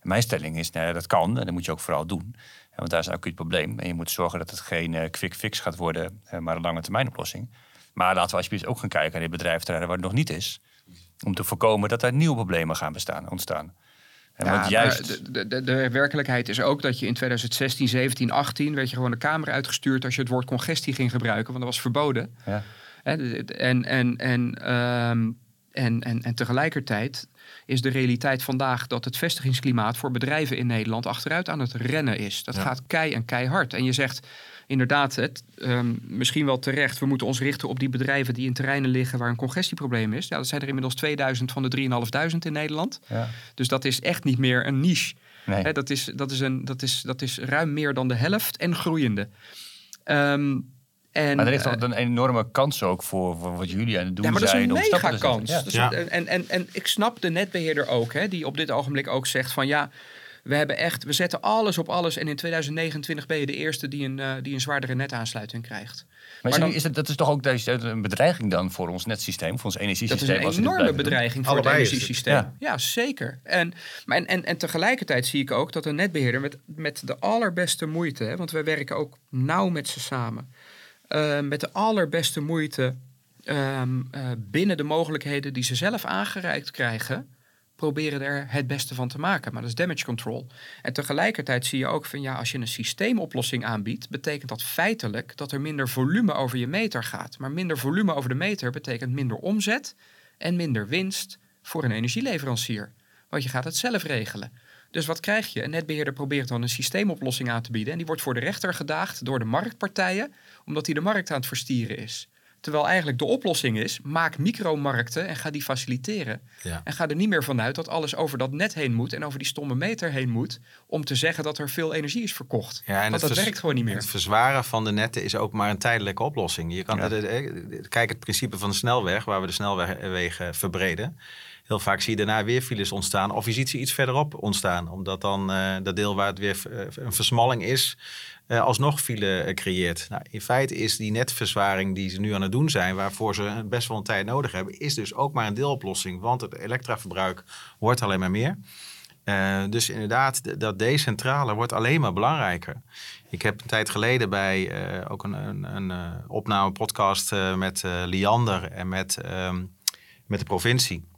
En mijn stelling is, nou, dat kan en dat moet je ook vooral doen. Want daar is een acuut probleem. En je moet zorgen dat het geen uh, quick fix gaat worden, uh, maar een lange termijn oplossing. Maar laten we alsjeblieft ook gaan kijken naar die bedrijventerreinen waar het nog niet is. Om te voorkomen dat er nieuwe problemen gaan bestaan, ontstaan. Ja, want juist... de, de, de, werkelijkheid is ook dat je in 2016, 17, 18 werd je gewoon de Kamer uitgestuurd als je het woord congestie ging gebruiken, want dat was verboden. Ja. En, en, en, en, um, en, en, en tegelijkertijd is de realiteit vandaag dat het vestigingsklimaat voor bedrijven in Nederland achteruit aan het rennen is. Dat ja. gaat kei en keihard. En je zegt inderdaad, het, um, misschien wel terecht, we moeten ons richten op die bedrijven die in terreinen liggen waar een congestieprobleem is. Ja, dat zijn er inmiddels 2000 van de 3.500 in Nederland. Ja. Dus dat is echt niet meer een niche. Nee. He, dat, is, dat, is een, dat, is, dat is ruim meer dan de helft en groeiende. Um, en, maar er ligt toch een enorme kans ook voor, voor wat jullie aan het doen ja, maar zijn. Dat is een mega kans. Ja. Dus Ja. en, en, en ik snap de netbeheerder ook, hè, die op dit ogenblik ook zegt van ja, we hebben echt, we zetten alles op alles en in 2029 ben je de eerste die een, uh, die een zwaardere netaansluiting krijgt. Maar, maar dan, is het, dat is toch ook een bedreiging dan voor ons netsysteem, voor ons energiesysteem? Dat is een enorme bedreiging voor Allebei het energiesysteem. Het. Ja. ja. zeker. En, maar en, en, en tegelijkertijd zie ik ook dat een netbeheerder met, met de allerbeste moeite, hè, want wij werken ook nauw met ze samen, uh, met de allerbeste moeite um, uh, binnen de mogelijkheden die ze zelf aangereikt krijgen, proberen er het beste van te maken. Maar dat is damage control. En tegelijkertijd zie je ook van ja, als je een systeemoplossing aanbiedt, betekent dat feitelijk dat er minder volume over je meter gaat. Maar minder volume over de meter betekent minder omzet en minder winst voor een energieleverancier. Want je gaat het zelf regelen. Dus wat krijg je? Een netbeheerder probeert dan een systeemoplossing aan te bieden. En die wordt voor de rechter gedaagd door de marktpartijen, omdat hij de markt aan het verstieren is. Terwijl eigenlijk de oplossing is, maak micromarkten en ga die faciliteren. Ja. En ga er niet meer vanuit dat alles over dat net heen moet en over die stomme meter heen moet. Om te zeggen dat er veel energie is verkocht. Ja, en Want dat werkt gewoon niet meer. Het verzwaren van de netten is ook maar een tijdelijke oplossing. Je kan, Ja. de- de- de- kijk, het principe van de snelweg, waar we de snelwegen verbreden. Heel vaak zie je daarna weer files ontstaan. Of je ziet ze iets verderop ontstaan. Omdat dan eh, dat deel waar het weer eh, een versmalling is, eh, alsnog file creëert. Nou, in feite is die netverzwaring die ze nu aan het doen zijn, waarvoor ze best wel een tijd nodig hebben, is dus ook maar een deeloplossing. Want het elektraverbruik wordt alleen maar meer. Eh, dus inderdaad, dat decentrale wordt alleen maar belangrijker. Ik heb een tijd geleden bij eh, ook een, een, een opnamepodcast eh, met Liander en met, ehm, met de provincie.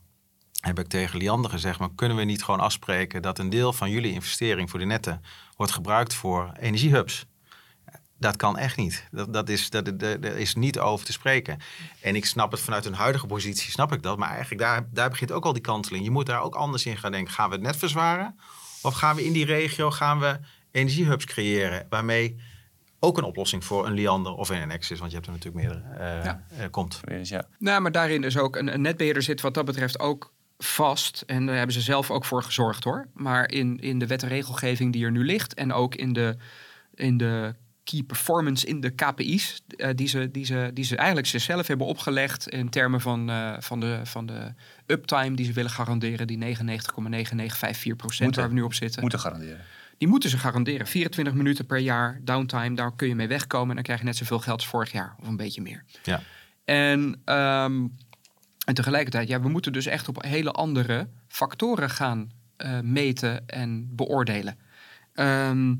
Heb ik tegen Liander gezegd, maar kunnen we niet gewoon afspreken dat een deel van jullie investering voor de netten wordt gebruikt voor energiehubs? Dat kan echt niet. Dat, dat is, dat, is niet over te spreken. En ik snap het vanuit een huidige positie, snap ik dat. Maar eigenlijk daar, daar begint ook al die kanteling. Je moet daar ook anders in gaan denken. Gaan we het net verzwaren? Of gaan we in die regio gaan we energiehubs creëren? Waarmee ook een oplossing voor een Liander of een Nexus, want je hebt er natuurlijk meerdere, eh, Ja. eh, komt. Dus ja. Nou, maar daarin is ook een, een netbeheerder zit wat dat betreft ook vast. En daar hebben ze zelf ook voor gezorgd hoor. Maar in, in de wet en regelgeving die er nu ligt en ook in de, in de key performance in de KPI's, eh, die, ze, die, ze, die ze eigenlijk zichzelf hebben opgelegd in termen van, eh, van, de, van de uptime die ze willen garanderen, die 99,9954 procent Moeten. waar we nu op zitten. Moeten garanderen. Die moeten ze garanderen. 24 minuten per jaar downtime, daar kun je mee wegkomen. En dan krijg je net zoveel geld als vorig jaar, of een beetje meer. Ja. En, ehm, en tegelijkertijd, ja, we moeten dus echt op hele andere factoren gaan eh, meten en beoordelen. Ehm,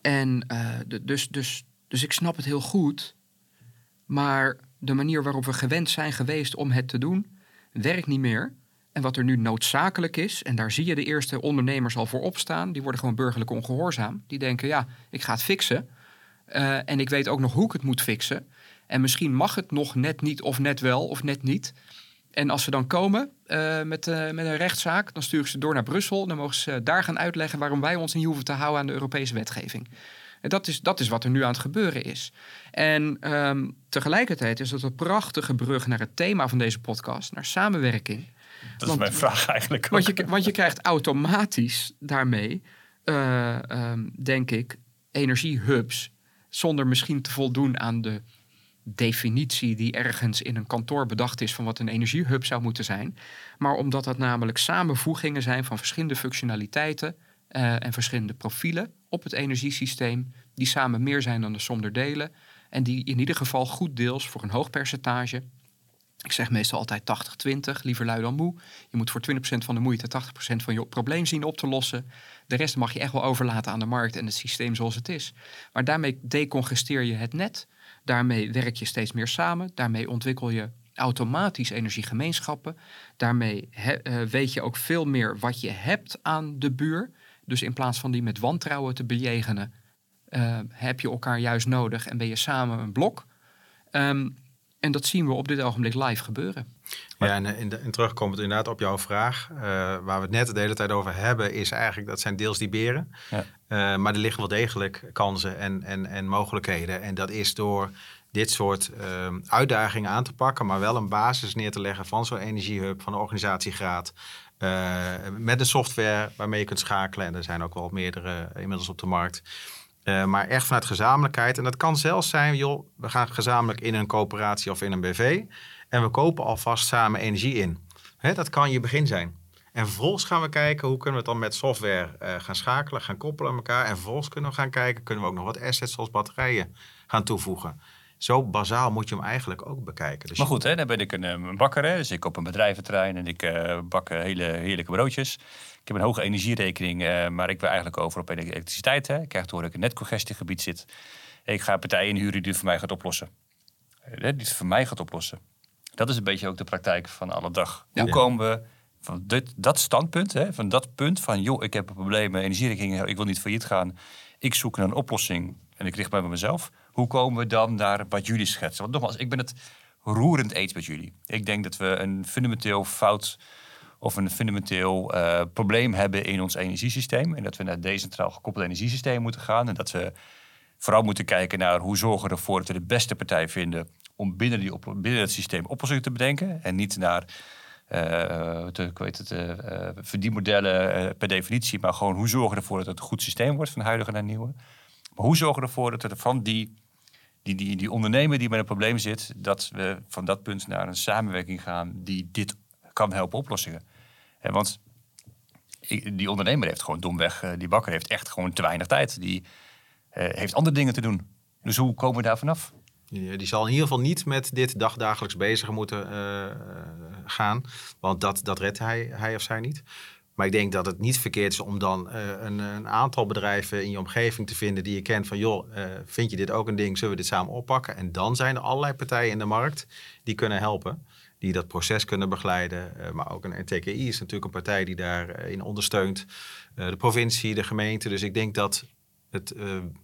en eh, dus, dus, dus ik snap het heel goed. Maar de manier waarop we gewend zijn geweest om het te doen, werkt niet meer. En wat er nu noodzakelijk is, en daar zie je de eerste ondernemers al voor opstaan, die worden gewoon burgerlijk ongehoorzaam. Die denken, ja, ik ga het fixen. Eh, en ik weet ook nog hoe ik het moet fixen. En misschien mag het nog net niet, of net wel, of net niet. En als ze dan komen uh, met, uh, met een rechtszaak, dan stuur ik ze door naar Brussel. Dan mogen ze daar gaan uitleggen waarom wij ons niet hoeven te houden aan de Europese wetgeving. En dat is, dat is wat er nu aan het gebeuren is. En um, tegelijkertijd is dat een prachtige brug naar het thema van deze podcast, naar samenwerking. Dat want, is mijn vraag eigenlijk. Ook. Want je, want je krijgt automatisch daarmee, uh, um, denk ik, energiehubs. Zonder misschien te voldoen aan de definitie die ergens in een kantoor bedacht is van wat een energiehub zou moeten zijn. Maar omdat dat namelijk samenvoegingen zijn van verschillende functionaliteiten uh, en verschillende profielen op het energiesysteem, die samen meer zijn dan de som der delen. En die in ieder geval goed deels voor een hoog percentage. Ik zeg meestal altijd 80-20, liever lui dan moe. Je moet voor 20% van de moeite 80% van je probleem zien op te lossen. De rest mag je echt wel overlaten aan de markt en het systeem zoals het is. Maar daarmee decongesteer je het net. Daarmee werk je steeds meer samen. Daarmee ontwikkel je automatisch energiegemeenschappen. Daarmee uh, weet je ook veel meer wat je hebt aan de buur. Dus in plaats van die met wantrouwen te bejegenen, uh, heb je elkaar juist nodig en ben je samen een blok. Um, en dat zien we op dit ogenblik live gebeuren. Ja, en, in de, en terugkomend inderdaad op jouw vraag, uh, waar we het net de hele tijd over hebben, is eigenlijk dat zijn deels die beren. Ja. Uh, maar er liggen wel degelijk kansen en, en, en mogelijkheden. En dat is door dit soort uh, uitdagingen aan te pakken, maar wel een basis neer te leggen van zo'n energiehub, van de organisatiegraad. Met een software waarmee je kunt schakelen. En er zijn ook wel meerdere inmiddels op de markt. Uh, maar echt vanuit gezamenlijkheid. En dat kan zelfs zijn, joh, we gaan gezamenlijk in een coöperatie of in een BV. En we kopen alvast samen energie in. Dat kan je begin zijn. En vervolgens gaan we kijken hoe kunnen we het dan met software uh, gaan schakelen, gaan koppelen aan elkaar. En vervolgens kunnen we gaan kijken, kunnen we ook nog wat assets zoals batterijen gaan toevoegen. Zo bazaal moet je hem eigenlijk ook bekijken. Dus maar goed, hè, dan ben ik een, een bakker. Hè, dus ik op een bedrijventerrein en ik uh, bak hele heerlijke broodjes. Ik heb een hoge energierekening, maar ik wil eigenlijk over op elektriciteit. Hè. Ik krijg door dat ik in het congestiegebied zit. Ik ga partijen inhuren die het voor mij gaat oplossen. Die het voor mij gaat oplossen. Dat is een beetje ook de praktijk van alle dag. Ja. Hoe komen we van dit, dat standpunt, hè, van dat punt van... joh, ik heb een probleem, energierekening, ik wil niet failliet gaan. Ik zoek naar een oplossing en ik richt mij bij mezelf. Hoe komen we dan naar wat jullie schetsen? Want nogmaals, ik ben het roerend eens met jullie. Ik denk dat we een fundamenteel fout of een fundamenteel uh, probleem hebben in ons energiesysteem. En dat we naar decentraal gekoppeld energiesysteem moeten gaan. En dat we vooral moeten kijken naar hoe zorgen we ervoor dat we de beste partij vinden om binnen, die binnen het systeem oplossingen te bedenken. En niet naar uh, ik weet het, uh, verdienmodellen per definitie, maar gewoon hoe zorgen we ervoor dat het een goed systeem wordt van huidige naar nieuwe. Maar hoe zorgen we ervoor dat we van die, die, die, die ondernemer die met een probleem zit, dat we van dat punt naar een samenwerking gaan die dit kan helpen oplossingen. En want die ondernemer heeft gewoon domweg, die bakker heeft echt gewoon te weinig tijd. Die heeft andere dingen te doen. Dus hoe komen we daar vanaf? Die, zal in ieder geval niet met dit dagdagelijks bezig moeten uh, gaan. Want dat, dat redt hij, hij of zij niet. Maar ik denk dat het niet verkeerd is om dan uh, een, een, aantal bedrijven in je omgeving te vinden die je kent van joh, vind je dit ook een ding, zullen we dit samen oppakken? En dan zijn er allerlei partijen in de markt die kunnen helpen, die dat proces kunnen begeleiden. Maar ook een TKI is natuurlijk een partij die daarin ondersteunt. de provincie, de gemeente. Dus ik denk dat het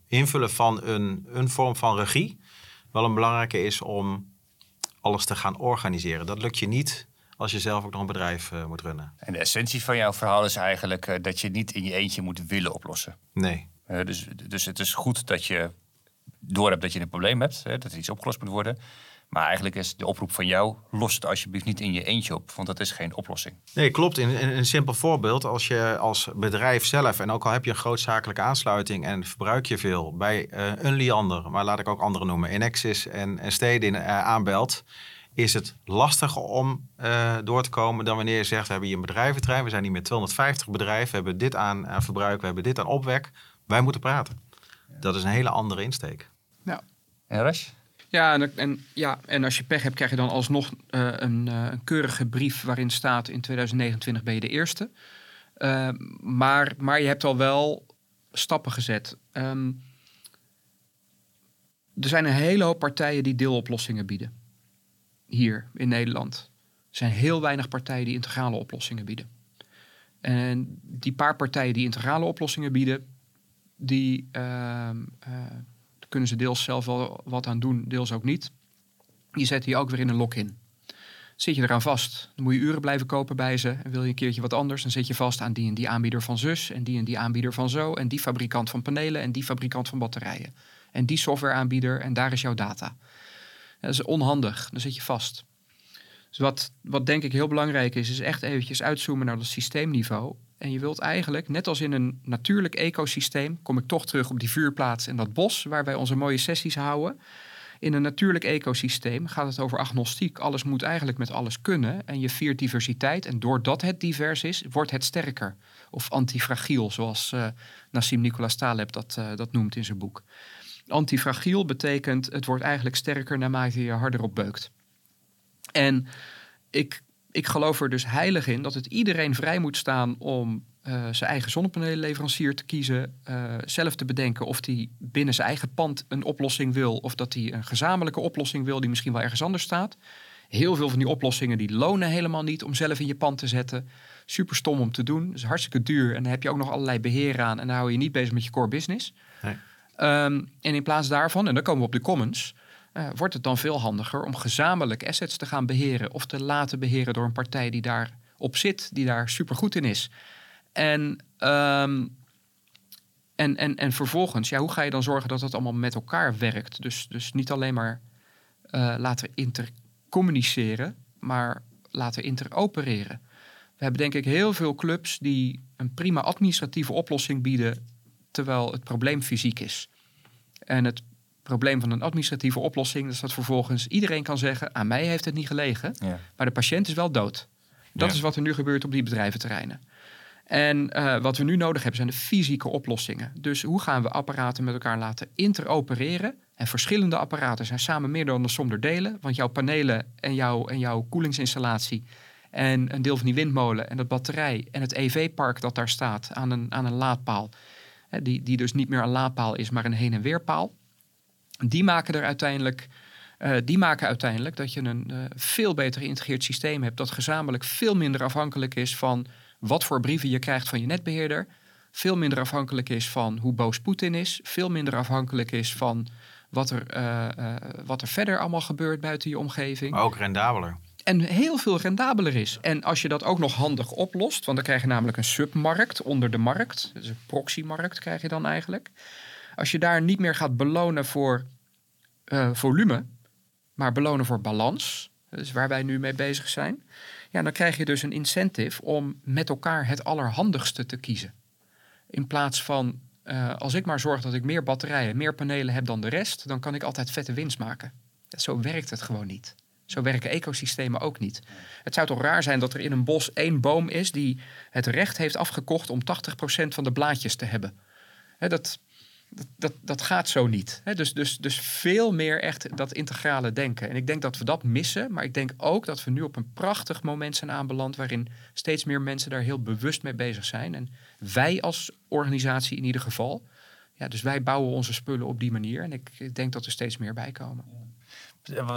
invullen van een, een vorm van regie wel een belangrijke is om alles te gaan organiseren. Dat lukt je niet als je zelf ook nog een bedrijf uh, moet runnen. En de essentie van jouw verhaal is eigenlijk uh, dat je niet in je eentje moet willen oplossen. Nee. Uh, dus, dus het is goed dat je door hebt dat je een probleem hebt, hè, dat er iets opgelost moet worden. Maar eigenlijk is de oproep van jou, los het alsjeblieft niet in je eentje op, want dat is geen oplossing. Nee, klopt. In, in, een simpel voorbeeld, als je als bedrijf zelf, en ook al heb je een grootzakelijke aansluiting en verbruik je veel bij uh, een Liander, maar laat ik ook andere noemen, Enexis en, en Stedin uh, aanbelt, is het lastiger om uh, door te komen dan wanneer je zegt, we hebben hier een bedrijventerrein, we zijn hier met 250 bedrijven, we hebben dit aan, aan verbruik, we hebben dit aan opwek, wij moeten praten. Dat is een hele andere insteek. Ja. En Rash? Ja en, ja, en als je pech hebt, krijg je dan alsnog uh, een, uh, een, keurige brief waarin staat: in 2029 ben je de eerste. Uh, maar, maar je hebt al wel stappen gezet. Um, er zijn een hele hoop partijen die deeloplossingen bieden. Hier in Nederland. Er zijn heel weinig partijen die integrale oplossingen bieden. En die paar partijen die integrale oplossingen bieden, die kunnen ze deels zelf wel wat aan doen, deels ook niet. Je zet die ook weer in een lock-in. Zit je eraan vast, dan moet je uren blijven kopen bij ze. En wil je een keertje wat anders, dan zit je vast aan die en die aanbieder van zus... en die en die aanbieder van zo... en die fabrikant van panelen en die fabrikant van batterijen. En die softwareaanbieder en daar is jouw data. Dat is onhandig, dan zit je vast. Dus wat, wat denk ik heel belangrijk is, is echt eventjes uitzoomen naar dat systeemniveau. En je wilt eigenlijk, net als in een natuurlijk ecosysteem, kom ik toch terug op die vuurplaats en dat bos waar wij onze mooie sessies houden. In een natuurlijk ecosysteem gaat het over agnostiek. Alles moet eigenlijk met alles kunnen. En je viert diversiteit. En doordat het divers is, wordt het sterker. Of antifragiel, zoals uh, Nassim Nicolas Taleb dat, uh, dat noemt in zijn boek. Antifragiel betekent het wordt eigenlijk sterker naarmate je harder op beukt. En ik, ik geloof er dus heilig in dat het iedereen vrij moet staan om uh, zijn eigen zonnepanelenleverancier te kiezen. Uh, zelf te bedenken of hij binnen zijn eigen pand een oplossing wil. Of dat hij een gezamenlijke oplossing wil die misschien wel ergens anders staat. Heel veel van die oplossingen die lonen helemaal niet om zelf in je pand te zetten. Super stom om te doen. Dat is hartstikke duur. En dan heb je ook nog allerlei beheer aan. En dan hou je niet bezig met je core business. Nee. Um, en in plaats daarvan, en dan komen we op de commons uh, wordt het dan veel handiger om gezamenlijk assets te gaan beheren of te laten beheren door een partij die daarop zit, die daar supergoed in is. En, um, en, en, en vervolgens, ja, hoe ga je dan zorgen dat dat allemaal met elkaar werkt? Dus, dus niet alleen maar uh, laten intercommuniceren, maar laten interopereren. We hebben denk ik heel veel clubs die een prima administratieve oplossing bieden, terwijl het probleem fysiek is. En het probleem van een administratieve oplossing is dat vervolgens iedereen kan zeggen: aan mij heeft het niet gelegen, maar de patiënt is wel dood. Dat is wat er nu gebeurt op die bedrijventerreinen. En uh, wat we nu nodig hebben zijn de fysieke oplossingen. Dus hoe gaan we apparaten met elkaar laten interopereren? En verschillende apparaten zijn samen meer dan de som der delen. Want jouw panelen en jouw, en jouw koelingsinstallatie en een deel van die windmolen en het batterij en het EV-park dat daar staat aan een, aan een laadpaal. Die, die dus niet meer een laadpaal is, maar een heen- en weerpaal die maken er uiteindelijk. Uh, die maken uiteindelijk dat je een uh, veel beter geïntegreerd systeem hebt. Dat gezamenlijk veel minder afhankelijk is van wat voor brieven je krijgt van je netbeheerder. Veel minder afhankelijk is van hoe boos Poetin is. Veel minder afhankelijk is van wat er, uh, wat er verder allemaal gebeurt buiten je omgeving. Maar ook rendabeler. En heel veel rendabeler is. En als je dat ook nog handig oplost, want dan krijg je namelijk een submarkt onder de markt. Dus een proxymarkt krijg je dan eigenlijk. Als je daar niet meer gaat belonen voor uh, volume, maar belonen voor balans, dus waar wij nu mee bezig zijn, ja, dan krijg je dus een incentive om met elkaar het allerhandigste te kiezen. In plaats van, uh, als ik maar zorg dat ik meer batterijen, meer panelen heb dan de rest, dan kan ik altijd vette winst maken. Zo werkt het gewoon niet. Zo werken ecosystemen ook niet. Het zou toch raar zijn dat er in een bos één boom is die het recht heeft afgekocht om 80% van de blaadjes te hebben. dat, dat, dat, gaat zo niet. Dus, dus, dus veel meer echt dat integrale denken. En ik denk dat we dat missen. Maar ik denk ook dat we nu op een prachtig moment zijn aanbeland. waarin steeds meer mensen daar heel bewust mee bezig zijn. En wij als organisatie in ieder geval. Ja, dus wij bouwen onze spullen op die manier. En ik denk dat er steeds meer bij komen.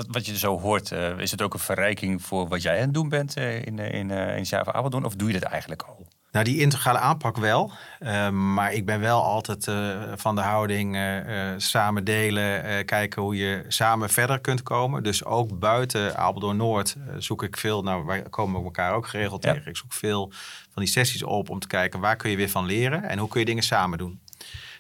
Wat, je zo hoort, uh, is het ook een verrijking voor wat jij aan het doen bent uh, in, uh, in? Of doe je dat eigenlijk al? Nou, die integrale aanpak wel. Uh, maar ik ben wel altijd uh, van de houding uh, samen delen, kijken hoe je samen verder kunt komen. Dus ook buiten Apeldoorn Noord zoek ik veel, nou wij komen elkaar ook geregeld ja. tegen. Ik zoek veel van die sessies op om te kijken waar kun je weer van leren en hoe kun je dingen samen doen.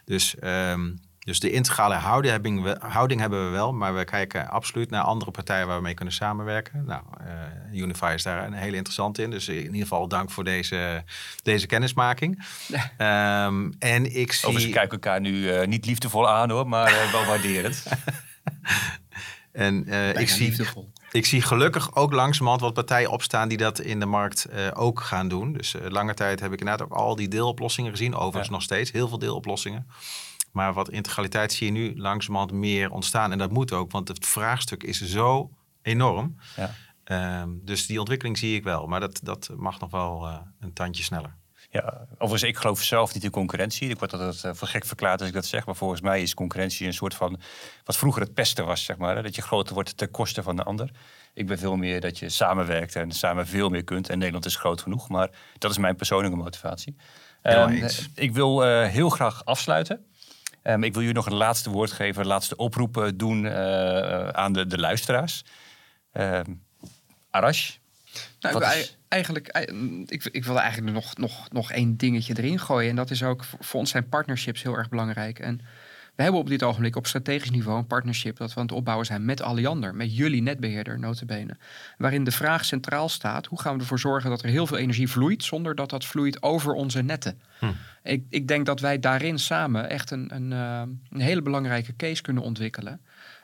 Dus um, dus de integrale houding, we, houding, hebben we wel, maar we kijken absoluut naar andere partijen waar we mee kunnen samenwerken. Nou, uh, Unify is daar een hele interessante in. Dus in ieder geval dank voor deze, deze kennismaking. Ja. Um, en ik zie... Overigens kijken elkaar nu uh, niet liefdevol aan hoor, maar uh, wel waarderend. en ik zie... Liefdevol. Ik zie gelukkig ook langzamerhand wat partijen opstaan die dat in de markt uh, ook gaan doen. Dus uh, lange tijd heb ik inderdaad ook al die deeloplossingen gezien. Overigens ja. nog steeds heel veel deeloplossingen. Maar wat integraliteit zie je nu langzamerhand meer ontstaan. En dat moet ook, want het vraagstuk is zo enorm. Ja. Um, dus die ontwikkeling zie ik wel. Maar dat, dat mag nog wel uh, een tandje sneller. Ja, overigens, ik geloof zelf niet in concurrentie. Ik word altijd uh, voor gek verklaard als ik dat zeg. Maar volgens mij is concurrentie een soort van... wat vroeger het pesten was, zeg maar. Hè? Dat je groter wordt ten koste van de ander. Ik ben veel meer dat je samenwerkt en samen veel meer kunt. En Nederland is groot genoeg. Maar dat is mijn persoonlijke motivatie. Uh, ik wil uh, heel graag afsluiten. Um, ik wil jullie nog een laatste woord geven, een laatste oproep doen uh, aan de, de luisteraars. Um, Arash? Nou, ik, eigenlijk, ik, ik wilde eigenlijk nog, nog, nog één dingetje erin gooien. En dat is ook, voor ons zijn partnerships heel erg belangrijk. En we hebben op dit ogenblik op strategisch niveau een partnership dat we aan het opbouwen zijn met Alliander, met jullie netbeheerder notabene. Waarin de vraag centraal staat, hoe gaan we ervoor zorgen dat er heel veel energie vloeit zonder dat dat vloeit over onze netten. Hm. Ik, ik denk dat wij daarin samen echt een, een, eh, een hele belangrijke case kunnen ontwikkelen.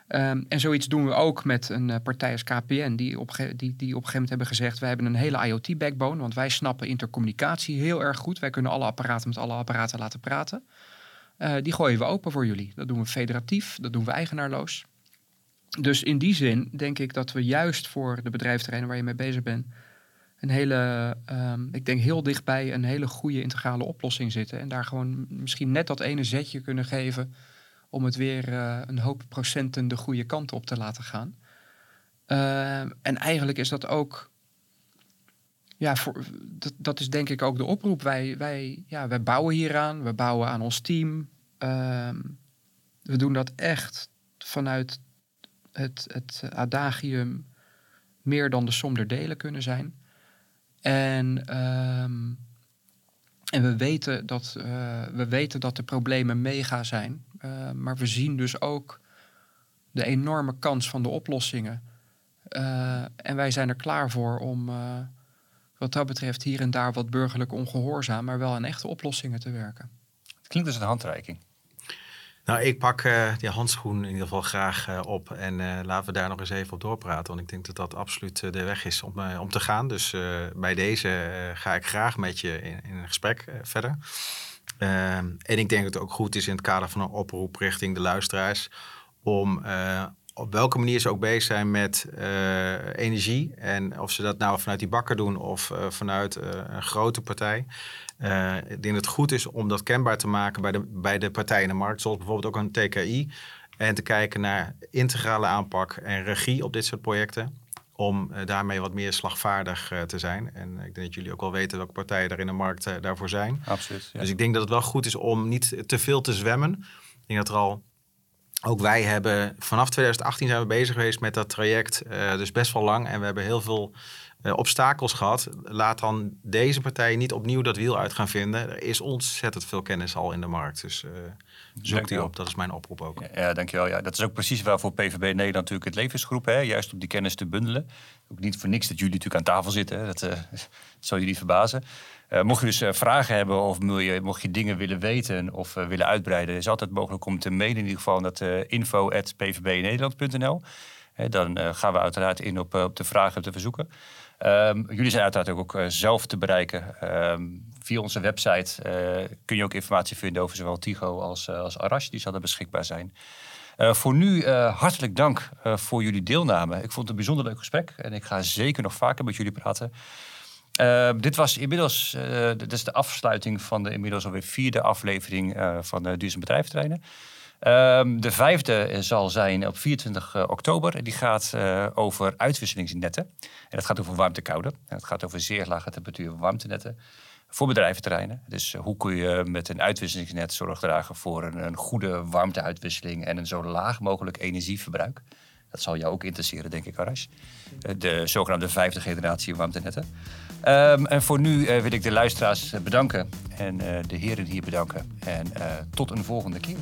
Um, en zoiets doen we ook met een uh, partij als KPN, die op, die, die op een gegeven moment hebben gezegd: wij hebben een hele IoT-backbone, want wij snappen intercommunicatie heel erg goed. Wij kunnen alle apparaten met alle apparaten laten praten. Uh, die gooien we open voor jullie. Dat doen we federatief, dat doen we eigenaarloos. Dus in die zin denk ik dat we juist voor de bedrijfterreinen waar je mee bezig bent, een hele, um, ik denk heel dichtbij een hele goede integrale oplossing zitten. En daar gewoon misschien net dat ene zetje kunnen geven om het weer uh, een hoop procenten de goede kant op te laten gaan. Uh, en eigenlijk is dat ook, ja, voor, dat, dat is denk ik ook de oproep. Wij, wij, ja, wij bouwen hieraan, we bouwen aan ons team. Uh, we doen dat echt vanuit het, het adagium meer dan de som der delen kunnen zijn. En, ehm, en we, weten dat, uh, we weten dat de problemen mega zijn. Uh, maar we zien dus ook de enorme kans van de oplossingen. Uh, en wij zijn er klaar voor om wat dat betreft hier en daar wat burgerlijk ongehoorzaam, maar wel aan echte oplossingen te werken. Het klinkt als een handreiking. Nou, ik pak uh, die handschoen in ieder geval graag uh, op. En uh, laten we daar nog eens even op doorpraten. Want ik denk dat dat absoluut de weg is om, om te gaan. Dus bij deze ga ik graag met je in, in een gesprek verder. Ehm, en ik denk dat het ook goed is in het kader van een oproep richting de luisteraars. Om op welke manier ze ook bezig zijn met energie. En of ze dat nou vanuit die bakker doen of vanuit een grote partij. Ik denk dat het goed is om dat kenbaar te maken bij de, bij de partijen in de markt, zoals bijvoorbeeld ook een TKI. En te kijken naar integrale aanpak en regie op dit soort projecten. Om daarmee wat meer slagvaardig te zijn. En ik denk dat jullie ook wel weten welke partijen daar in de markt daarvoor zijn. Absoluut. Ja. Dus ik denk dat het wel goed is om niet te veel te zwemmen. Ik denk dat er al ook wij hebben vanaf 2018 zijn we bezig geweest met dat traject. dus best wel lang. En we hebben heel veel uh, obstakels gehad. Laat dan deze partijen niet opnieuw dat wiel uit gaan vinden. Er is ontzettend veel kennis al in de markt. Dus uh, zoek die op. Dat is mijn oproep ook. Ja, ja, dankjewel. Ja, dat is ook precies waarvoor PVB Nederland natuurlijk het levensgroep. Hè, juist om die kennis te bundelen. Ook niet voor niks dat jullie natuurlijk aan tafel zitten. Hè. Dat, zal je niet verbazen. Uh, mocht je dus uh, vragen hebben of mocht je dingen willen weten of uh, willen uitbreiden, is altijd mogelijk om te mailen in ieder geval naar info.pvbnederland.nl. dan gaan we uiteraard in op, op de vragen te verzoeken. Um, jullie zijn uiteraard ook, zelf te bereiken. Um, via onze website uh, kun je ook informatie vinden over zowel Tigo als, uh, als Arash. Die zullen beschikbaar zijn. Uh, voor nu hartelijk dank voor jullie deelname. Ik vond het een bijzonder leuk gesprek. En ik ga zeker nog vaker met jullie praten. Ehm, dit was inmiddels dit is de afsluiting van de inmiddels alweer vierde aflevering van de Duurzaam Bedrijventerreinen. Um, de vijfde zal zijn op 24 uh, oktober. Die gaat over uitwisselingsnetten. En dat gaat over warmtekoude. En het gaat over zeer lage temperatuur warmtenetten voor bedrijventerreinen. Dus hoe kun je met een uitwisselingsnet zorg dragen voor een, een, goede warmteuitwisseling en een zo laag mogelijk energieverbruik. Dat zal jou ook interesseren, denk ik, Arash. De zogenaamde vijfde generatie warmtenetten. Um, en voor nu wil ik de luisteraars bedanken en de heren hier bedanken. En tot een volgende keer.